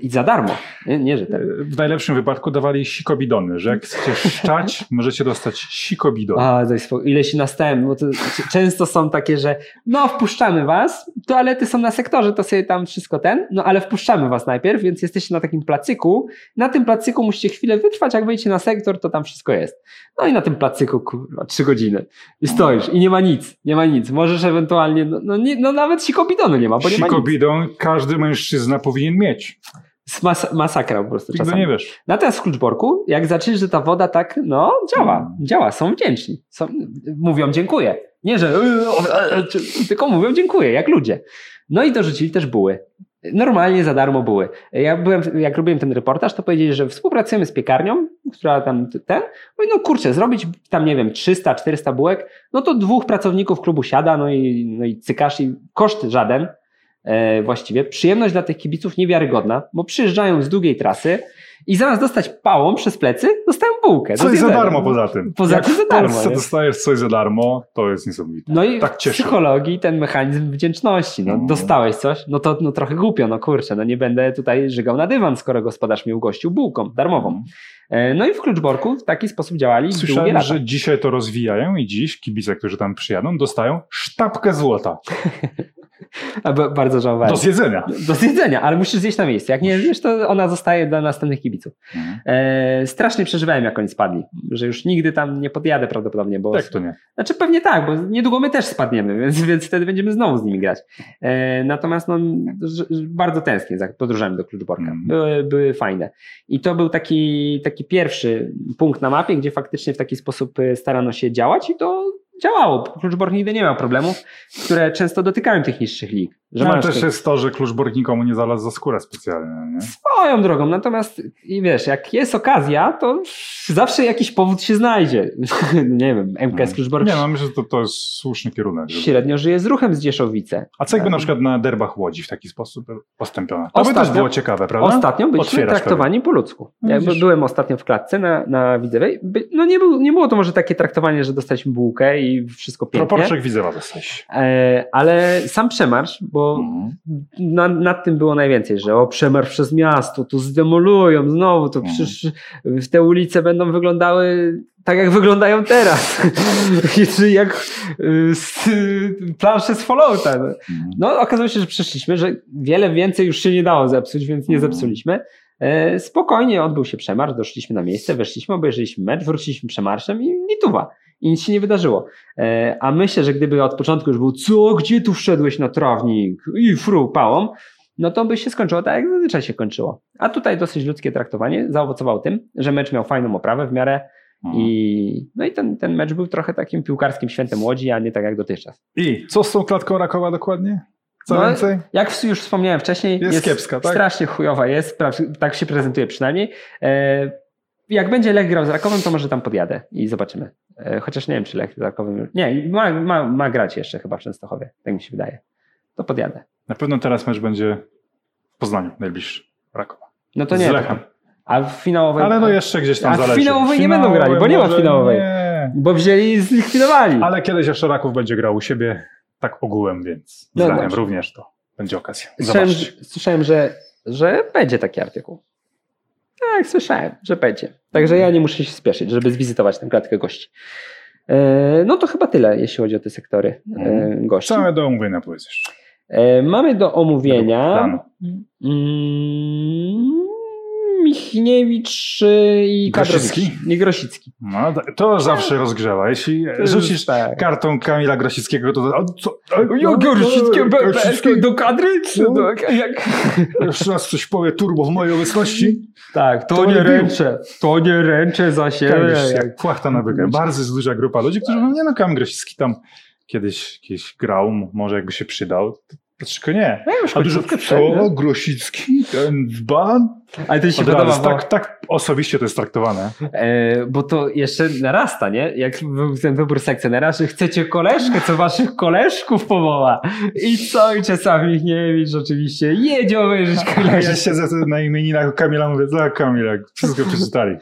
I za darmo. Nie, nie że ten. W najlepszym wypadku dawali sikobidony, że jak chcecie szczać, możecie dostać sikobidon. A, daj spokój. ile się nastałem, bo to często są takie, że no wpuszczamy was, toalety są na sektorze, to sobie tam wszystko ten, no ale wpuszczamy was najpierw, więc jesteście na takim placyku. Na tym placyku musicie chwilę wytrwać, jak wejdziecie na sektor, to tam wszystko jest. No i na tym placyku, kurwa, trzy godziny. I stoisz i nie ma nic, nie ma nic. Możesz ewentualnie, no, no, nie, no nawet sikobidonu nie ma, bo nie ma nic. Sikobidą każdy mężczyzna powinien mieć. Mas masakra po prostu Nigdy czasami. nie wiesz. Natomiast w Kluczborku, jak zaczniesz, że ta woda tak, no, działa, Mm. działa, są wdzięczni. Są, mówią dziękuję. Nie, że tylko mówią dziękuję, jak ludzie. No i dorzucili też buły. Normalnie za darmo były. Ja byłem, jak robiłem ten reportaż, to powiedzieli, że współpracujemy z piekarnią, która tam ten, mówię, no kurczę, zrobić tam, nie wiem, 300, 400 bułek, no to dwóch pracowników klubu siada, no i, no i cykasz i koszt żaden właściwie. Przyjemność dla tych kibiców niewiarygodna, bo przyjeżdżają z długiej trasy i zamiast dostać pałą przez plecy, dostają bułkę. Coś za darmo poza tym. Poza Jak tym za w darmo, nie? dostajesz coś za darmo, to jest niesamowite. No i Tak w cieszy. psychologii ten mechanizm wdzięczności. No, Mm. dostałeś coś, no to no, trochę głupio, no kurczę, no nie będę tutaj żygał na dywan, skoro gospodarz mnie ugościł bułką darmową. E, No i w Kluczborku w taki sposób działali Słyszałem, że dzisiaj to rozwijają i dziś kibice, którzy tam przyjadą, dostają sztabkę złota [laughs] bardzo żałowałem. do zjedzenia. Do zjedzenia, ale musisz zjeść na miejscu. Jak nie zjesz, to ona zostaje dla następnych kibiców. E, strasznie przeżywałem, jak oni spadli, że już nigdy tam nie podjadę prawdopodobnie, bo Jak to nie? Znaczy pewnie tak, bo niedługo my też spadniemy, więc, więc wtedy będziemy znowu z nimi grać. E, natomiast no, bardzo tęsknię za podróżami do Kluczborka. Mhm. Były, były fajne. I to był taki, taki pierwszy punkt na mapie, gdzie faktycznie w taki sposób e, starano się działać i to działało. Kluczbork nigdy nie miał problemów, które często dotykają tych niższych lig. Że No, też te- jest to, że kluczbork nikomu nie znalazł za skórę specjalnie. Nie? swoją drogą. Natomiast i wiesz, jak jest okazja, to zawsze jakiś powód się znajdzie. [laughs] nie wiem, MKS Kluczbork Nie, no myślę, że to, to jest słuszny kierunek. Żeby... średnio żyje z ruchem z Dzieszowice. A co jakby na przykład na derbach Łodzi w taki sposób postąpiono? To by też Ostatnio- było ciekawe, prawda? Ostatnio byliśmy Otwierasz traktowani po ludzku. No Ja widzisz. by- byłem ostatnio w klatce na, na Widzewej. No nie, był, nie było to może takie traktowanie, że dostaliśmy bułkę i wszystko pięknie. Proporczek Widzewa dostałeś. E, ale sam przemarsz, bo Mhm. na, nad tym było najwięcej, że o przemarsz przez miasto, tu zdemolują znowu, to Mhm. przecież w te ulice będą wyglądały tak jak wyglądają teraz. [laughs] Czy jak y, plansze z Fallouta. Mhm. No okazało się, że przyszliśmy, że wiele więcej już się nie dało zepsuć, więc nie Mhm. zepsuliśmy. E, Spokojnie odbył się przemarsz, doszliśmy na miejsce, weszliśmy, obejrzeliśmy mecz, wróciliśmy przemarszem i nituwa. I nic się nie wydarzyło. E, A myślę, że gdyby od początku już był, co, gdzie tu wszedłeś na trawnik i fru pałą, no to by się skończyło tak, jak zazwyczaj się kończyło. A tutaj dosyć ludzkie traktowanie zaowocowało tym, że mecz miał fajną oprawę w miarę Mhm. i, no i ten, ten mecz był trochę takim piłkarskim świętem Łodzi, a nie tak jak dotychczas. I co z tą klatką Rakowa dokładnie? Co No, więcej? Jak już wspomniałem wcześniej, Jest kiepska, tak? Strasznie chujowa jest, tak się prezentuje przynajmniej. E, jak będzie Lech grał z Rakowem, to może tam podjadę i zobaczymy. E, chociaż nie wiem, czy Lech z Rakowem... Nie, ma, ma, ma grać jeszcze chyba w Częstochowie, tak mi się wydaje. To podjadę. Na pewno teraz mecz będzie w Poznaniu, najbliższy Rakowa. No to z nie. Lechem. A w finałowej... Ale no jeszcze gdzieś tam A w zależy. finałowej nie będą grali, bo nie ma może finałowej. Nie. Bo wzięli i zlikwidowali. Ale kiedyś jeszcze Raków będzie grał u siebie tak ogółem, więc z No Lechem również to będzie okazja. Słyszałem, słyszałem że, że będzie taki artykuł. Tak, słyszałem, że będzie. Także ja nie muszę się spieszyć, żeby zwizytować tę klatkę gości. E, No to chyba tyle, jeśli chodzi o te sektory e, Mhm. gości. Całe do omówienia powiesz. E, Mamy do omówienia Planu. mm, Michniewicz e, i Grosicki? I Grosicki. No, to- to zawsze rozgrzewa. Jeśli rzucisz tak. kartą Kamila Grosickiego, to... A, co? Ja Grosickie be- be- Grosicki? do kadry? Czy No. do, jak? Jeszcze raz coś powie turbo w mojej obecności. Tak, to, To nie nie ręczę. To nie ręczę za siebie. Tak, jak płachta na bykę. Bardzo jest duża grupa ludzi, którzy mówią, nie no, Kamil Grosicki tam kiedyś, kiedyś grał, może jakby się przydał. Dlaczego nie? No, A dużo, nie? Grosicki? Ten dzban? Ale to się Od podoba, razu, bo, tak, tak osobiście to jest traktowane. e, bo to jeszcze narasta, nie? Jak był ten wybór sekcjonera, że chcecie koleżkę, co waszych koleżków powoła. I co? I czasami Michniewicz oczywiście jedzie obejrzeć [laughs] Ja koleżkę. siedzę na imieninach Kamila, mówię, za Kamila, wszystko przeczytali.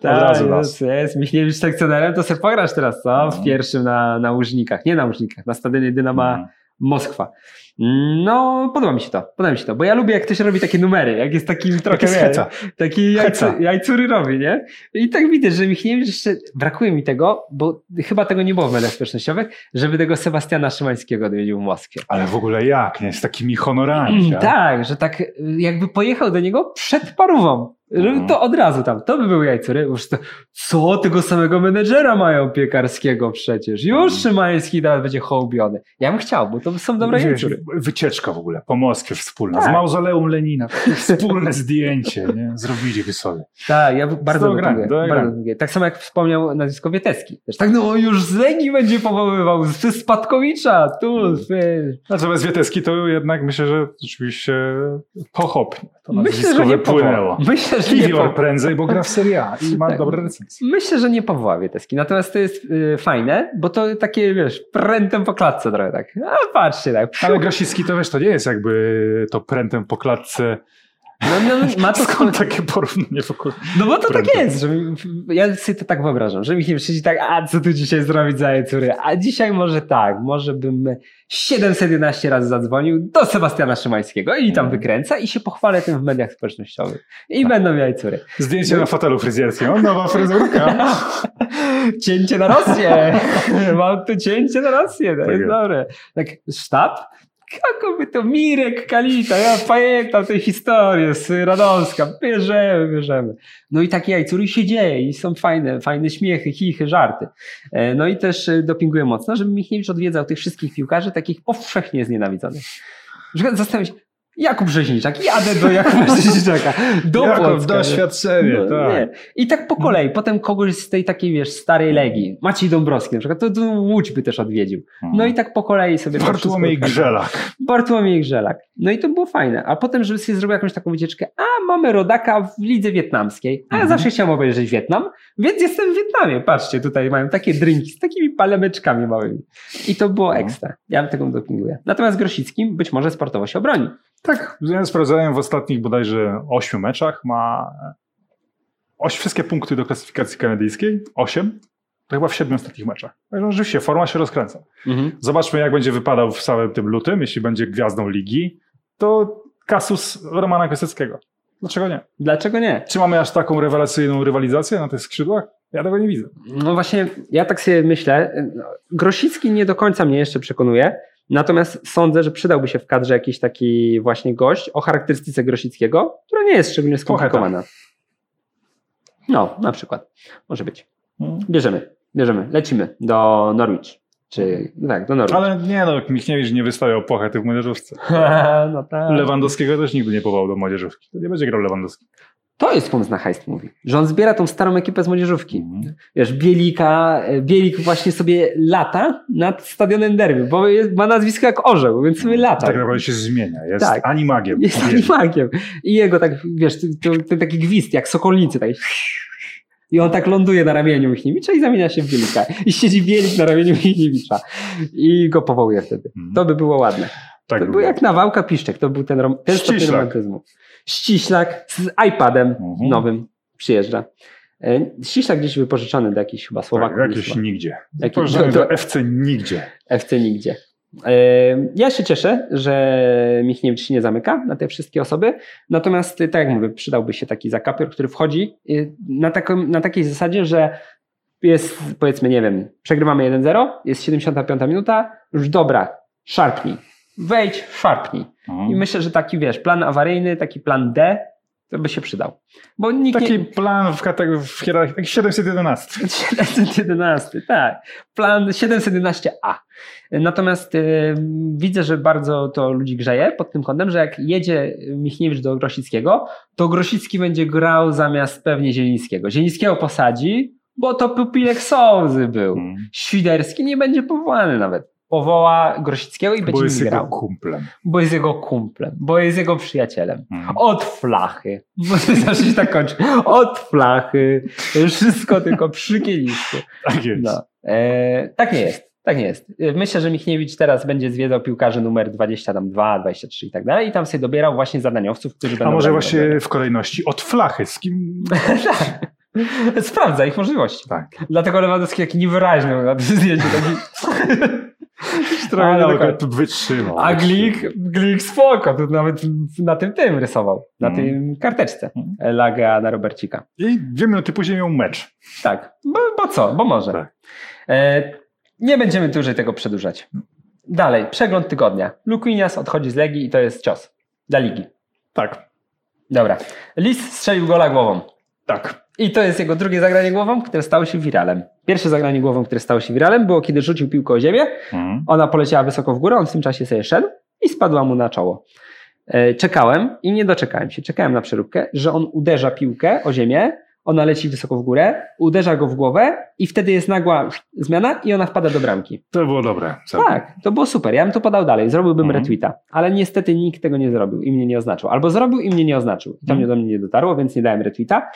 Tak, razu jest, jest. Michniewicz sekcjonerem, to sobie pograsz teraz, co? W No. pierwszym na, na Łużnikach. Nie na Łużnikach, na stadionie Dynama Mhm. Moskwa. No, podoba mi się to, podoba mi się to, bo ja lubię jak ktoś robi takie numery, jak jest takim trochę, wiesz, heca. taki jajcu, jajcury robi, nie? I tak widać, że Michniewicz jeszcze, brakuje mi tego, bo chyba tego nie było w mediach społecznościowych, żeby tego Sebastiana Szymańskiego odwiedził w Moskwie. Ale w ogóle jak, nie? Z takimi honorami. Mm, tak, że tak y, jakby pojechał do niego przed parówą. Mhm. to od razu tam, to by był jajcury. Co, tego samego menedżera mają piekarskiego przecież. Już Mhm. Szymański teraz będzie hołbiony. Ja bym chciał, bo to są dobre jajcury. Wycieczka w ogóle po Moskwie wspólna. Tak. Z mauzoleum Lenina. Wspólne zdjęcie, nie? Zrobiliby sobie. Tak, ja bardzo lubię. Bardzo lubię. Tak samo jak wspomniał nazwisko Wieteski. Też tak, no już z Legii będzie powoływał, z Spadkowicza, tu, Mhm. ty. Natomiast Wieteski to jednak myślę, że rzeczywiście pochopnie. To Myślę, nazwisko nie wypłynęło. Myślę, Kiwior prędzej, bo gra w Serie A i ma Tak. dobre recenzje. Myślę, że nie powoła Wieteski. Natomiast to jest y, fajne, bo to takie, wiesz, prętem po klatce trochę tak. A patrzcie, tak. Ale Grosicki to wiesz, to nie jest jakby to prętem po klatce. No, no, ma to Skąd takie porównanie w ogóle? No bo to tak Prętem. jest, że ja sobie to tak wyobrażam, że Michał siedzi tak, a co tu dzisiaj zrobić za jajcury? A dzisiaj może tak, może bym 711 razy zadzwonił do Sebastiana Szymańskiego i tam Mhm. wykręca i się pochwalę tym w mediach społecznościowych. I będą jajcury. Zdjęcie na fotelu fryzjerskim. O, nowa fryzurka. [laughs] cięcie na Rosję! [laughs] Mam tu cięcie na Rosję, to Tak jest jest. dobre. Tak, sztab? Jakoby to Mirek Kalita, ja pamiętam tę historię z Radomska, bierzemy, bierzemy. No i takie jajcury się dzieje i są fajne, fajne śmiechy, chichy, żarty. E, No i też e, dopinguję mocno, żeby Michniewicz odwiedzał tych wszystkich piłkarzy, takich powszechnie znienawidzonych. Zastanawiam się, Jakub Rzeźniczak, jadę do Jakuba [laughs] Rzeźniczaka, do Jakub, Płocka. doświadczenie, No, tak. nie. I tak po kolei, potem kogoś z tej takiej, wiesz, starej Legii, Maciej Dąbrowski na przykład, to, to Łódź by też odwiedził. No i tak po kolei sobie Bartłomiej Grzelak. Bartłomiej Grzelak. No i to było fajne. A potem, żeby sobie zrobił jakąś taką wycieczkę, a mamy rodaka w lidze wietnamskiej, a ja Mhm. zawsze chciałem obejrzeć Wietnam, więc jestem w Wietnamie. Patrzcie, tutaj mają takie drinki z takimi palemeczkami małymi. I to było No. ekstra. Ja tego dopinguję. Natomiast Grosickim być może sportowo się obroni. Tak, ja sprawdzałem w ostatnich bodajże ośmiu meczach, ma oś, wszystkie punkty do klasyfikacji kanadyjskiej, osiem, to chyba w siedmiu ostatnich meczach. Także rzeczywiście, forma się rozkręca. Mhm. Zobaczmy, jak będzie wypadał w całym tym lutym, jeśli będzie gwiazdą ligi, to kasus Romana Piaseckiego. Dlaczego nie? Dlaczego nie? Czy mamy aż taką rewelacyjną rywalizację na tych skrzydłach? Ja tego nie widzę. No właśnie, ja tak sobie myślę. no, Grosicki nie do końca mnie jeszcze przekonuje, natomiast sądzę, że przydałby się w kadrze jakiś taki właśnie gość o charakterystyce Grosickiego, która nie jest szczególnie skomplikowana. No, na przykład. Może być. Bierzemy, bierzemy, lecimy do Norwich. Czy, tak, do Norwich. Ale nie no, Michniewicz nie wystawiał pochety w młodzieżówce. [laughs] no tak. Lewandowskiego też nigdy nie powołał do młodzieżówki. To nie będzie grał Lewandowski. To jest pomysł na hajst, mówi. Że on zbiera tą starą ekipę z młodzieżówki. Mhm. Wiesz, Bielika, e, Bielik właśnie sobie lata nad stadionem derby, bo jest, ma nazwisko jak orzeł, więc sobie lata. Tak naprawdę się zmienia. Jest Tak. animagiem. Jest animagiem. I jego tak, wiesz, ten taki gwizd, jak sokolnicy, tak. I on tak ląduje na ramieniu Michniewicza i zamienia się w Bielika. I siedzi Bielik na ramieniu Michniewicza. I go powołuje wtedy. Mhm. To by było ładne. Tak to by był jak Nawałka Piszczek. To był ten, rom- ten stopień romantyzmu. Ściślak z iPadem Mhm. nowym przyjeżdża. E, Ściślak gdzieś wypożyczony do jakichś chyba Słowaków. Tak, jakieś nigdzie. Położony do- FC nigdzie. FC nigdzie. E, Ja się cieszę, że Michniewicz się nie zamyka na te wszystkie osoby. Natomiast, tak jak mówię, przydałby się taki zakapier, który wchodzi y, na, taką, na takiej zasadzie, że jest, powiedzmy, nie wiem, przegrywamy 1-0, jest 75 minuta, już dobra, szarpnij. Wejdź, szarpnij. Mhm. I myślę, że taki, wiesz, plan awaryjny, taki plan D, to by się przydał. Bo nikt Taki nie... plan w, kategorii, w hierarchii, taki 711. 711, [laughs] tak. Plan 711A. Natomiast y, widzę, że bardzo to ludzi grzeje pod tym kątem, że jak jedzie Michniewicz do Grosickiego, to Grosicki będzie grał zamiast pewnie Zielińskiego. Zielińskiego posadzi, bo to pupilek Sołzy był. Mhm. Świderski nie będzie powołany nawet. Powoła Grosickiego i Bo będzie jest nim jego grał. kumplem. Bo jest jego kumplem, bo jest jego przyjacielem. Mhm. Od flachy. [laughs] Bo to zawsze się tak kończy. Od flachy. Wszystko tylko przy kieliszku. [laughs] Tak jest. No. E, tak nie jest. Tak nie jest. E, Myślę, że Michniewicz teraz będzie zwiedzał piłkarzy numer 22, 23 i tak dalej i tam sobie dobierał właśnie zadaniowców, którzy A będą... może grali właśnie w kolejności od flachy. Z kim? [laughs] Tak. Sprawdza ich możliwości. Tak. Dlatego Lewandowski taki niewyraźny na tym zdjęciu. Taki... Trochę wytrzymał. A. Glik, Glik spoko, tu nawet na tym tym rysował, na Mhm. tym karteczce. Mhm. Laga na Robercika. I dwie minuty później miał mecz. Tak, bo, bo co, bo może. Tak. E, nie będziemy dłużej tego przedłużać. Dalej, przegląd tygodnia. Luquinias odchodzi z Legii i to jest cios dla Ligi. Tak, Dobra. Lis strzelił gola głową. tak. I to jest jego drugie zagranie głową, które stało się wiralem. Pierwsze zagranie głową, które stało się wiralem, było kiedy rzucił piłkę o ziemię. Mhm. Ona poleciała wysoko w górę, on w tym czasie sobie szedł i spadła mu na czoło. E, Czekałem i nie doczekałem się. Czekałem na przeróbkę, że on uderza piłkę o ziemię, ona leci wysoko w górę, uderza go w głowę i wtedy jest nagła zmiana i ona wpada do bramki. To było dobre. Tak, to było super. Ja bym to podał dalej, zrobiłbym Mhm. retweeta, ale niestety nikt tego nie zrobił i mnie nie oznaczył. Albo zrobił i mnie nie oznaczył. To Mhm. mnie do mnie nie dotarło, więc nie dałem retweeta.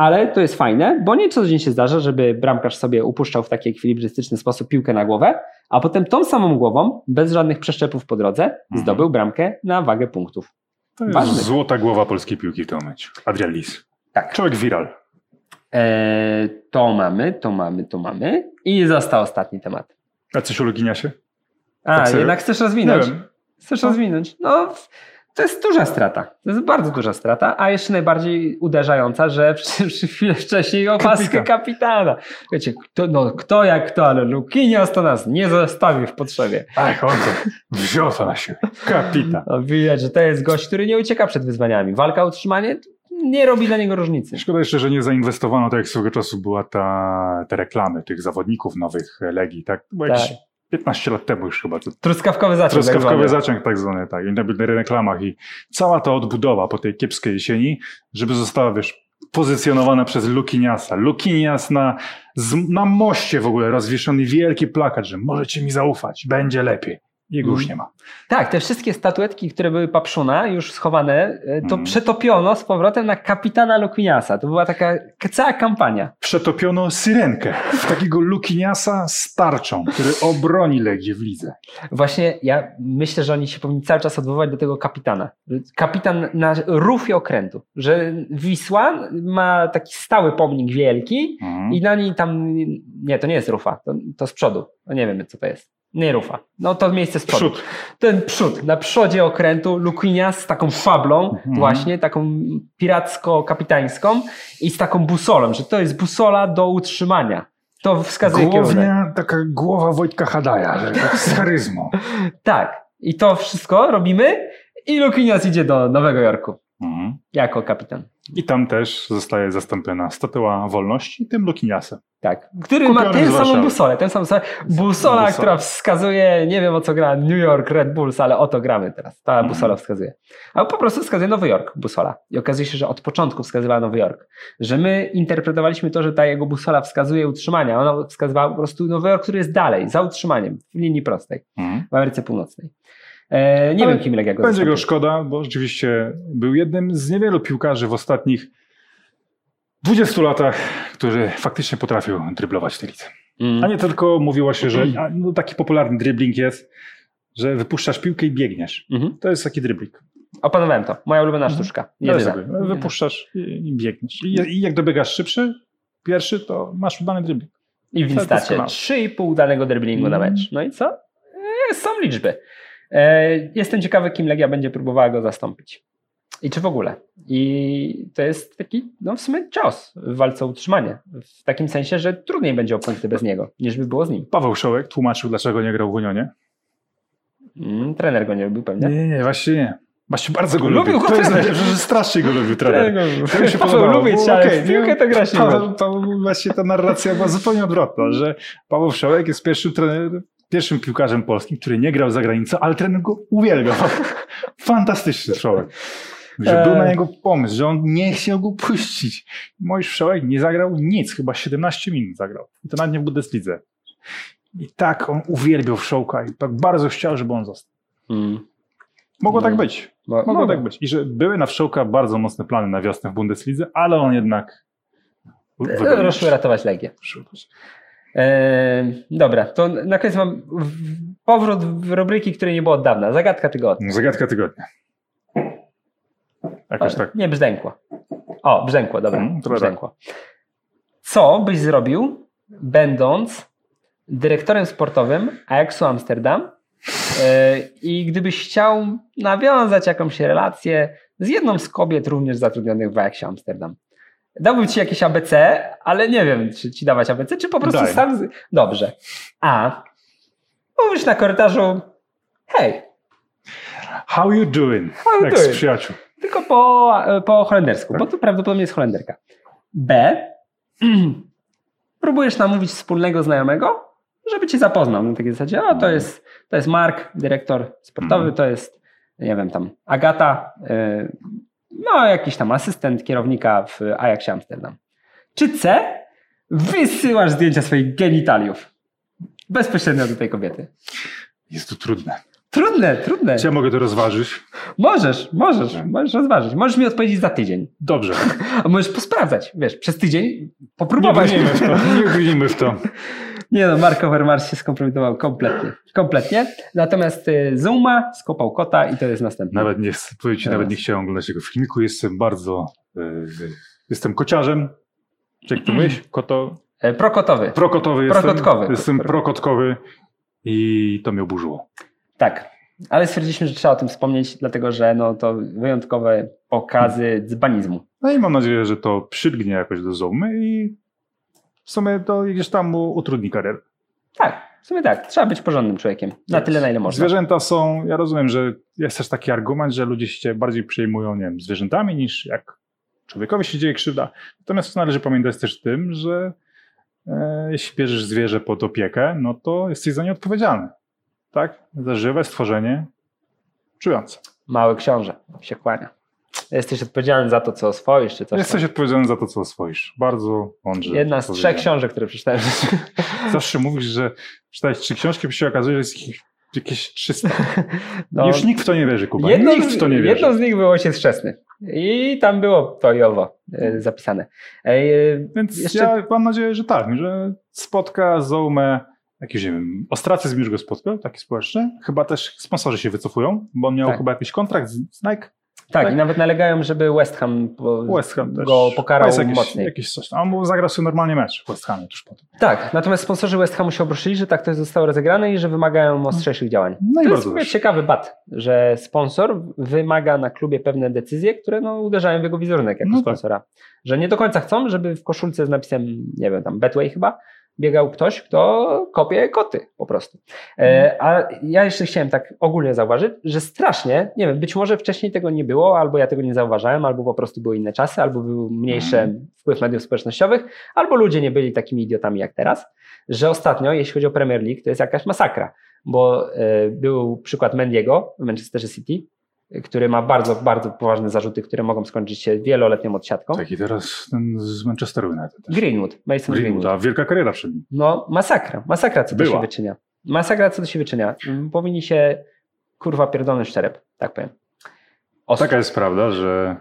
Ale to jest fajne, bo nie co dzień się zdarza, żeby bramkarz sobie upuszczał w taki ekwilibrystyczny sposób piłkę na głowę, a potem tą samą głową, bez żadnych przeszczepów po drodze, Mhm. zdobył bramkę na wagę punktów. To jest Ważne. złota głowa polskiej piłki w tym momencie. Adrian Lis. Tak. Człowiek viral. Eee, to mamy, to mamy, to mamy. I został ostatni temat. A coś o Luginiasie? A, Tak jednak chcesz rozwinąć? Chcesz rozwinąć? No, to jest duża strata. To jest bardzo duża strata, a jeszcze najbardziej uderzająca, że [laughs] przy chwilę wcześniej opaskę Kapitan. kapitana. Wiecie, kto, no, kto jak kto, ale Lukinios to nas nie zostawi w potrzebie. Ach, on to wziął to na siebie. Kapitan. No, widać, że to jest gość, który nie ucieka przed wyzwaniami. Walka o utrzymanie nie robi dla niego różnicy. Szkoda jeszcze, że nie zainwestowano, tak jak swego czasu była ta, te reklamy tych zawodników nowych Legii, tak? Było Tak. jakieś 15 lat temu już chyba. Truskawkowy zaczął. truskawkowy zaciąg tak zwany, tak, i na reklamach i cała ta odbudowa po tej kiepskiej jesieni, żeby została, wiesz, pozycjonowana przez Lukiniasa. Lukinias na, na moście w ogóle rozwieszony wielki plakat, że możecie mi zaufać, będzie lepiej. Jego już Mm. nie ma. Tak, te wszystkie statuetki, które były papszuna, już schowane, e, to Mm. przetopiono z powrotem na kapitana Lukiniasa. To była taka cała kampania. Przetopiono syrenkę w takiego Lukiniasa z tarczą, który obroni Legię w lidze. Właśnie ja myślę, że oni się powinni cały czas odwoływać do tego kapitana. Kapitan na rufie okrętu, że Wisła ma taki stały pomnik wielki Mhm. i na niej tam, nie, to nie jest rufa, to, to z przodu, no nie wiemy co to jest. Nie rufa. No to miejsce z. Przód. Ten przód, na przodzie okrętu Lukinias z taką fablą, Mhm. właśnie taką piracko-kapitańską i z taką busolą, że to jest busola do utrzymania. To wskazuje kierunek. Głownia, taka głowa Wojtka Hadaja, że tak z charyzmą. [laughs] Tak. I to wszystko robimy i Lukinias idzie do Nowego Jorku Mhm. jako kapitan. I tam też zostaje zastąpiona statua wolności tym Lukiniasem. Tak. Który Kupiony ma tę samą busolę. Tę samą busolę. Busola, która wskazuje, nie wiem o co gra New York Red Bulls, ale o to gramy teraz. Ta Mhm. busola wskazuje. A po prostu wskazuje Nowy Jork, busola. I okazuje się, że od początku wskazywała Nowy Jork. Że my interpretowaliśmy to, że ta jego busola wskazuje utrzymanie, a ona wskazywała po prostu Nowy Jork, który jest dalej, za utrzymaniem, w linii prostej, Mhm. w Ameryce Północnej. E, nie Ale wiem, kim Legia go Będzie go szkoda, bo rzeczywiście był jednym z niewielu piłkarzy w ostatnich 20 latach, który faktycznie potrafił dryblować w tej lidze. Mm. A nie tylko mówiło się, że a, no, taki popularny dribbling jest, że wypuszczasz piłkę i biegniesz. Mhm. To jest taki dribbling. Opanowałem to. Moja ulubiona Mhm. sztuczka. No Jedyna. sobie, wypuszczasz i, i biegniesz. I, I jak dobiegasz szybszy, pierwszy, to masz udany dribbling. I w Instacie doskonale. 3,5 danego dribblingu na Mm. mecz. No i co? E, są liczby. E, jestem ciekawy, kim Legia będzie próbowała go zastąpić. I czy w ogóle. I to jest taki, no w sumie cios w walce o utrzymanie. W takim sensie, że trudniej będzie o punkty bez niego, niż by było z nim. Paweł Szołek tłumaczył, dlaczego nie grał w Unionie. Mm, trener go nie lubił pewnie. Nie, nie, nie, właśnie nie. Właśnie bardzo go Lubił lubił. To jest najlepsze, że strasznie go lubił trener. To mi się Paweł podobało. lubię cię, piłkę to gra się Paweł, Paweł, właśnie ta narracja była zupełnie odwrotna, że Paweł Szołek jest pierwszym trenerem, pierwszym piłkarzem polskim, który nie grał za granicą, ale trener go uwielbiał. [laughs] Fantastyczny Szołek. Że był na niego pomysł, że on nie chciał go puścić. Mój Szołek nie zagrał nic, chyba 17 minut zagrał. I to nawet nie w Bundeslidze. I tak on uwielbiał Szołka i tak bardzo chciał, żeby on został. Mm. Mogło No. tak być. Mo- Mogło mogło. tak być. I że były na Wszołka bardzo mocne plany na wiosnę w Bundeslidze, ale on jednak E, Ruszyły ratować Legię. Dobra, to na koniec mam powrót w rubryki, której nie było od dawna. Zagadka tygodnia. Zagadka tygodnia. Jakoś tak. Nie, brzdękło. O, brzękło, dobra. Trochę brzękło. Co byś zrobił, będąc dyrektorem sportowym Ajaxu Amsterdam E, I gdybyś chciał nawiązać jakąś relację z jedną z kobiet również zatrudnionych w Ajaxie Amsterdam, dałbym ci jakieś ABC, ale nie wiem, czy ci dawać ABC, czy po prostu Daj. sam. Z... Dobrze. A. Mówisz na korytarzu, hej, How you doing? How you doing? przyjaciół. tylko po, po holendersku, Tak. bo to prawdopodobnie jest holenderka. B. [clears throat] Próbujesz namówić wspólnego znajomego, żeby cię zapoznał. Na takiej zasadzie, o to jest, to jest Mark, dyrektor sportowy, Mhm. to jest, nie wiem, tam Agata, y, no jakiś tam asystent kierownika w Ajaxie Amsterdam. Czy C. Wysyłasz zdjęcia swoich genitaliów bezpośrednio do tej kobiety. Jest to trudne. Trudne, trudne. Czy ja mogę to rozważyć? Możesz, możesz, możesz rozważyć. Możesz mi odpowiedzieć za tydzień. Dobrze. [laughs] A możesz posprawdzać, wiesz, przez tydzień Nie popróbować. brnijmy w to. Nie brnijmy w to. [laughs] Nie no, Mark Overmars się skompromitował kompletnie. Kompletnie. Natomiast y, Zuma skopał kota i to jest następny. Nawet nie, powiem ci, nawet nie chciałem oglądać tego filmiku. Jestem bardzo... y, y, jestem kociarzem. Czy jak to mówisz? Koto... E, Prokotowy. Prokotowy jestem. Prokotkowy. Jestem prokotkowy i to mnie oburzyło. Tak. Ale stwierdziliśmy, że trzeba o tym wspomnieć, dlatego że no, to wyjątkowe pokazy dzbanizmu. No i mam nadzieję, że to przylgnie jakoś do Zoomy i w sumie to gdzieś tam mu utrudni karierę. Tak, w sumie tak. Trzeba być porządnym człowiekiem. Na tyle, na ile można. Zwierzęta są, ja rozumiem, że jest też taki argument, że ludzie się bardziej przejmują, nie wiem, zwierzętami niż jak człowiekowi się dzieje krzywda. Natomiast należy pamiętać też tym, że e, jeśli bierzesz zwierzę pod opiekę, no to jesteś za nie odpowiedzialny. Tak? Za żywe stworzenie czujące. Mały książę się kłania. Jesteś odpowiedzialny za to, co oswoisz, czy coś. Jesteś tam. odpowiedzialny za to, co oswoisz. Bardzo mądrze. Jedna z trzech książek, które przeczytałem. [laughs] Zawsze mówisz, że czytałeś trzy książki, bo się okazuje, że jest ich jakieś 300. [laughs] No, Już nikt w to nie wierzy, Kuba. jedną, nikt w to nie z, wierzy. jedną z nich był ojciec chrzestny. I tam było to i owo e, zapisane. E, Więc jeszcze- ja mam nadzieję, że tak, że spotka Zoumę, jakiś, nie wiem, ostracyzm już go spotkał, taki społeczny. Chyba też sponsorzy się wycofują, bo on miał Tak. chyba jakiś kontrakt z Nike. Tak, tak. i nawet nalegają, żeby West Ham, West Ham go pokarał jest jakiś, mocniej. Jakiś coś. tam. A on zagrał sobie normalnie mecz w West Hamie tuż potem. Tak, natomiast sponsorzy West Hamu się obruszyli, że tak to zostało rozegrane i że wymagają ostrzejszych działań. No i to jest bardzo ciekawy bat, że sponsor wymaga na klubie pewne decyzje, które no, uderzają w jego wizerunek jako No tak. sponsora. Że nie do końca chcą, żeby w koszulce z napisem, nie wiem, tam Betway chyba, biegał ktoś, kto kopie koty po prostu. E, a ja jeszcze chciałem tak ogólnie zauważyć, że strasznie, nie wiem, być może wcześniej tego nie było, albo ja tego nie zauważałem, albo po prostu były inne czasy, albo był mniejszy wpływ mediów społecznościowych, albo ludzie nie byli takimi idiotami jak teraz, że ostatnio, jeśli chodzi o Premier League, to jest jakaś masakra, bo e, był przykład Mendiego w Manchester City, który ma bardzo, bardzo poważne zarzuty, które mogą skończyć się wieloletnią odsiadką. Tak, i teraz ten z Manchesteru United. też. Greenwood, Mason Greenwood. Greenwood, a wielka kariera przed nim. No, masakra, masakra, co to Była. się wyczynia. Masakra, co to się wyczynia. Powinni się, kurwa, pierdolny szczerep, tak powiem. Ostro. Taka jest prawda, że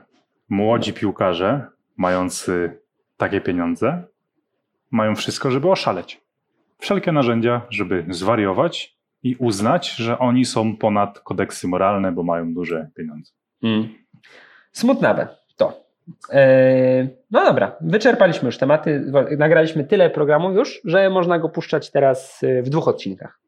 młodzi piłkarze, mający takie pieniądze, mają wszystko, żeby oszaleć. Wszelkie narzędzia, żeby zwariować i uznać, że oni są ponad kodeksy moralne, bo mają duże pieniądze. Mm. Smutnawe to. Eee, no dobra, wyczerpaliśmy już tematy. Nagraliśmy tyle programów już, że można go puszczać teraz y, w dwóch odcinkach.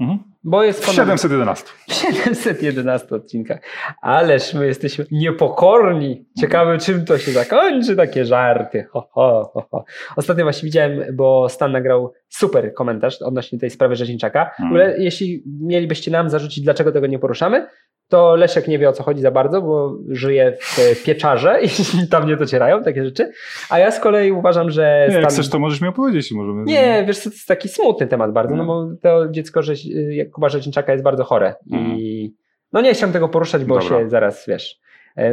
Mhm. Bo jest W ponad 711. w 711 odcinkach. Ależ my jesteśmy niepokorni. Ciekawe, czym to się zakończy, takie żarty. Ho, ho, ho, ho. Ostatnio właśnie widziałem, bo Stan nagrał super komentarz odnośnie tej sprawy Rzeźniczaka. Ogóle, jeśli mielibyście nam zarzucić, dlaczego tego nie poruszamy, to Leszek nie wie o co chodzi za bardzo, bo żyje w pieczarze i [laughs] tam nie docierają takie rzeczy. A ja z kolei uważam, że. Nie, jak Stan... chcesz, to możesz mi opowiedzieć. i Możemy... Nie, wiesz to jest taki smutny temat bardzo, no No. bo to dziecko Rzeź, Jakuba Rzeźniczaka jest bardzo chore i no nie chciałem tego poruszać, bo Dobra. się zaraz, wiesz,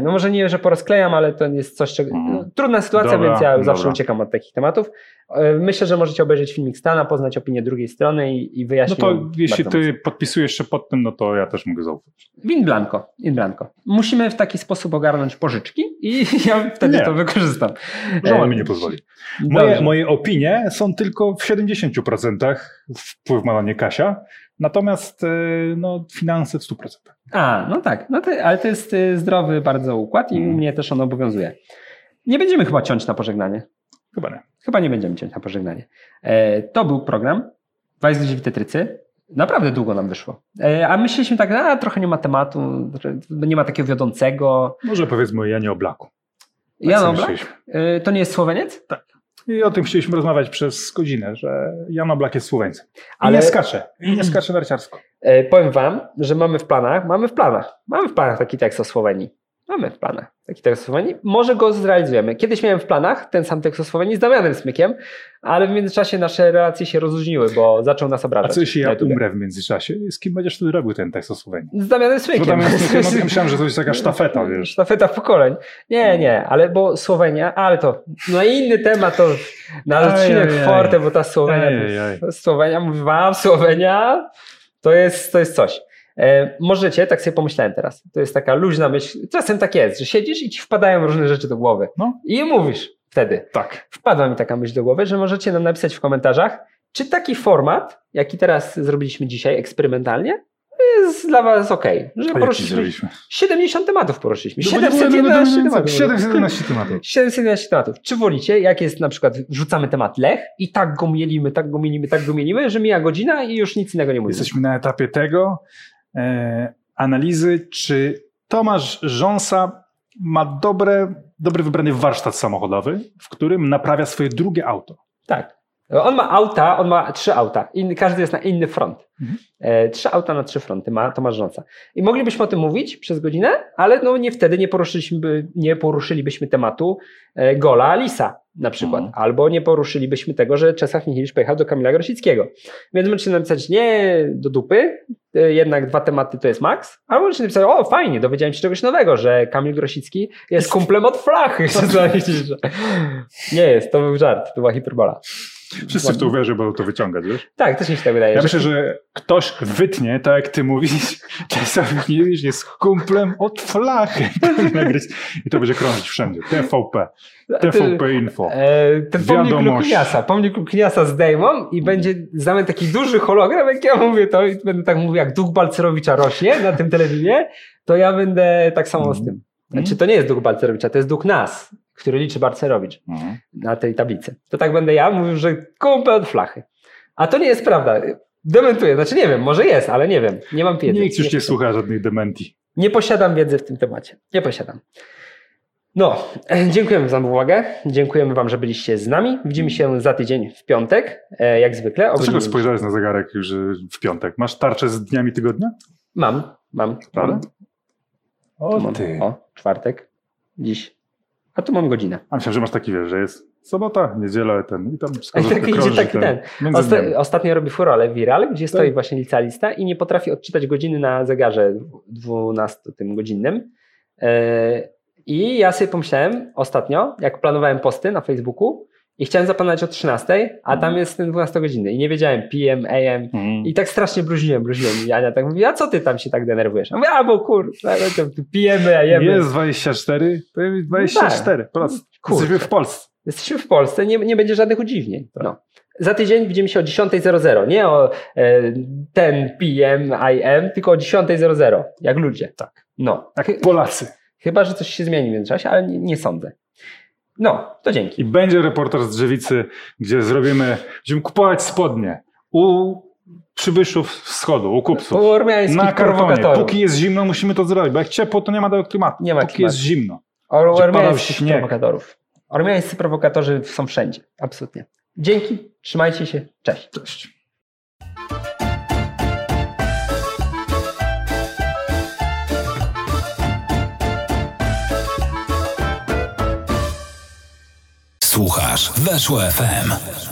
no może nie, że porozklejam, ale to jest coś, czego, Mhm. no, trudna sytuacja, Dobra, więc ja zawsze dobra. uciekam od takich tematów. E, Myślę, że możecie obejrzeć filmik Stana, poznać opinię drugiej strony i, i No wyjaśnić. to jeśli ty podpisujesz się pod tym, no to ja też mogę zaufać. In blanco, in blanco. Musimy w taki sposób ogarnąć pożyczki i [laughs] ja wtedy Nie. to wykorzystam. Żona E, mi nie pozwoli. Moje, moje opinie są tylko w 70% wpływ ma na nie Kasia, natomiast e, no, finanse w 100%. A, no tak, no to, ale to jest y, zdrowy bardzo układ i Mhm. mnie też on obowiązuje. Nie będziemy chyba ciąć na pożegnanie. Chyba nie. Chyba nie będziemy ciąć na pożegnanie. E, to był program Wajs Tetrycy. Naprawdę długo nam wyszło. E, A myśleliśmy tak, a trochę nie ma tematu, nie ma takiego wiodącego. Może powiedzmy o Janie Oblaku. Tak Jan Oblak? E, To nie jest Słoweniec? I o tym chcieliśmy rozmawiać przez godzinę, że Jan Oblak jest Słoweńcem. Ale- nie skacze. Nie skacze narciarsko. E, Powiem wam, że mamy w planach, mamy w planach, mamy w planach taki tekst o Słowenii. Mamy w planach taki tekst o Słowenii. Może go zrealizujemy. Kiedyś miałem w planach ten sam tekst o Słowenii z Damianem Smykiem, ale w międzyczasie nasze relacje się rozluźniły, bo zaczął nas A obrażać. co jeśli ja YouTubie. umrę w międzyczasie? Z kim będziesz wtedy robił ten tekst o Słowenii? Z Damianem Smykiem. Bo tam jest, no, myślałem, że to jest taka sztafeta, [laughs] wiesz. Sztafeta pokoleń. Nie, nie, ale bo Słowenia, ale to na inny temat to na odcinek Forte, bo ta Słowenia, Słowenia, mówię wam, Słowenia to jest, to jest coś. E, możecie, tak sobie pomyślałem teraz, to jest taka luźna myśl, czasem tak jest, że siedzisz i ci wpadają różne rzeczy do głowy No. i mówisz wtedy. Tak. Wpadła mi taka myśl do głowy, że możecie nam napisać w komentarzach, czy taki format, jaki teraz zrobiliśmy dzisiaj eksperymentalnie, jest dla was ok. Że poruszyliśmy zrobiliśmy? 70 tematów poruszyliśmy. No bo nie było 711 jednego tematów. więcej. 711 tematów. [laughs] 711 tematów. Czy wolicie, jak jest na przykład, wrzucamy temat Lech i tak go mielimy, tak go mielimy, tak go mielimy, że mija godzina i już nic innego nie mówimy. Jesteśmy na etapie tego analizy, czy Tomasz Rząsa ma dobre, dobry wybrany warsztat samochodowy, w którym naprawia swoje drugie auto. Tak. On ma auta, on ma trzy auta. Inny, każdy jest na inny front. Mhm. E, trzy auta na trzy fronty ma Tomasz Rząca. I moglibyśmy o tym mówić przez godzinę, ale no nie wtedy nie poruszyliśmy, nie poruszylibyśmy tematu e, gola Lisa na przykład. Mhm. Albo nie poruszylibyśmy tego, że Czesław Michniewicz pojechał do Kamila Grosickiego. Więc możecie napisać nie do dupy, e, jednak dwa tematy to jest maks, albo możecie napisać o fajnie, dowiedziałem się czegoś nowego, że Kamil Grosicki jest kumplem od flachy. [laughs] Nie jest, to był żart, to była hiperbola. Wszyscy w to uwierzą, będą to wyciągać, wiesz? Tak, też mi się tak wydaje. Ja że- myślę, że ktoś wytnie, tak jak ty mówisz, [laughs] Czesław Michniewicz jest kumplem od flachy. [laughs] I to będzie krążyć wszędzie. TVP, TVP Info. E, ten pomnik. Lukniasa, pomnik Lukniasa zdejmą i będzie znamy taki duży hologram, jak ja mówię to i będę tak mówił, jak duch Balcerowicza rośnie na tym telewizję, to ja będę tak samo z tym. Znaczy to nie jest duch Balcerowicza, to jest duch nas, który liczy Balcerowicz Mhm. na tej tablicy. To tak będę ja mówił, że kumpel od flachy. A to nie jest prawda. Dementuję, znaczy nie wiem, może jest, ale nie wiem. Nie mam wiedzy. Nikt już nie słucha żadnych dementi. Nie posiadam wiedzy w tym temacie. Nie posiadam. No, e, [clears throat] dziękujemy za uwagę. Dziękujemy Wam, że byliście z nami. Widzimy się za tydzień w piątek, e, jak zwykle. Dlaczego spojrzałeś na zegarek już że w piątek? Masz tarczę z dniami tygodnia? Mam, mam. Prawda? O mam. O, czwartek. Dziś. A tu mam godzinę. A myślałem, że masz taki, wiesz, że jest sobota, niedziela, ten i tam wskazówka tak idzie krąży taki ten. między Osta- ostatnio robi furorę Viral, gdzie stoi Tak. właśnie licealista i nie potrafi odczytać godziny na zegarze 12 tym godzinnym. E, I ja sobie pomyślałem ostatnio, jak planowałem posty na Facebooku i chciałem zaplanować o 13, a tam jest ten 12 godziny i nie wiedziałem PM, AM Mhm. i tak strasznie bluźniłem, bluźniłem i Ania tak mówi, a co ty tam się tak denerwujesz? A mówię, a bo kur, pijemy, a jemy. Jest 24, to jest 24. Po raz No tak. Jesteśmy w Polsce. Jesteśmy w Polsce, nie, nie będzie żadnych udziwnień. No. Za tydzień widzimy się o 10.00. Nie o e, ten PM, IM, tylko o 10.00. Jak ludzie. Tak. No. Chy- Polacy. chyba, że coś się zmieni w międzyczasie, ale nie, nie sądzę. No, to dzięki. I będzie reportaż z Drzewicy, gdzie zrobimy, będziemy kupować spodnie u przybyszów wschodu, u kupców. Po ormiańskich Na kartonie. Póki jest zimno, musimy to zrobić, bo jak ciepło, to nie ma tego klimatu. Nie ma Póki klimatu. jest zimno. Or, ormiańskich prowokatorów. Ormiańscy prowokatorzy są wszędzie. Absolutnie. Dzięki, trzymajcie się, cześć. Cześć. Słuchasz Weszło FM.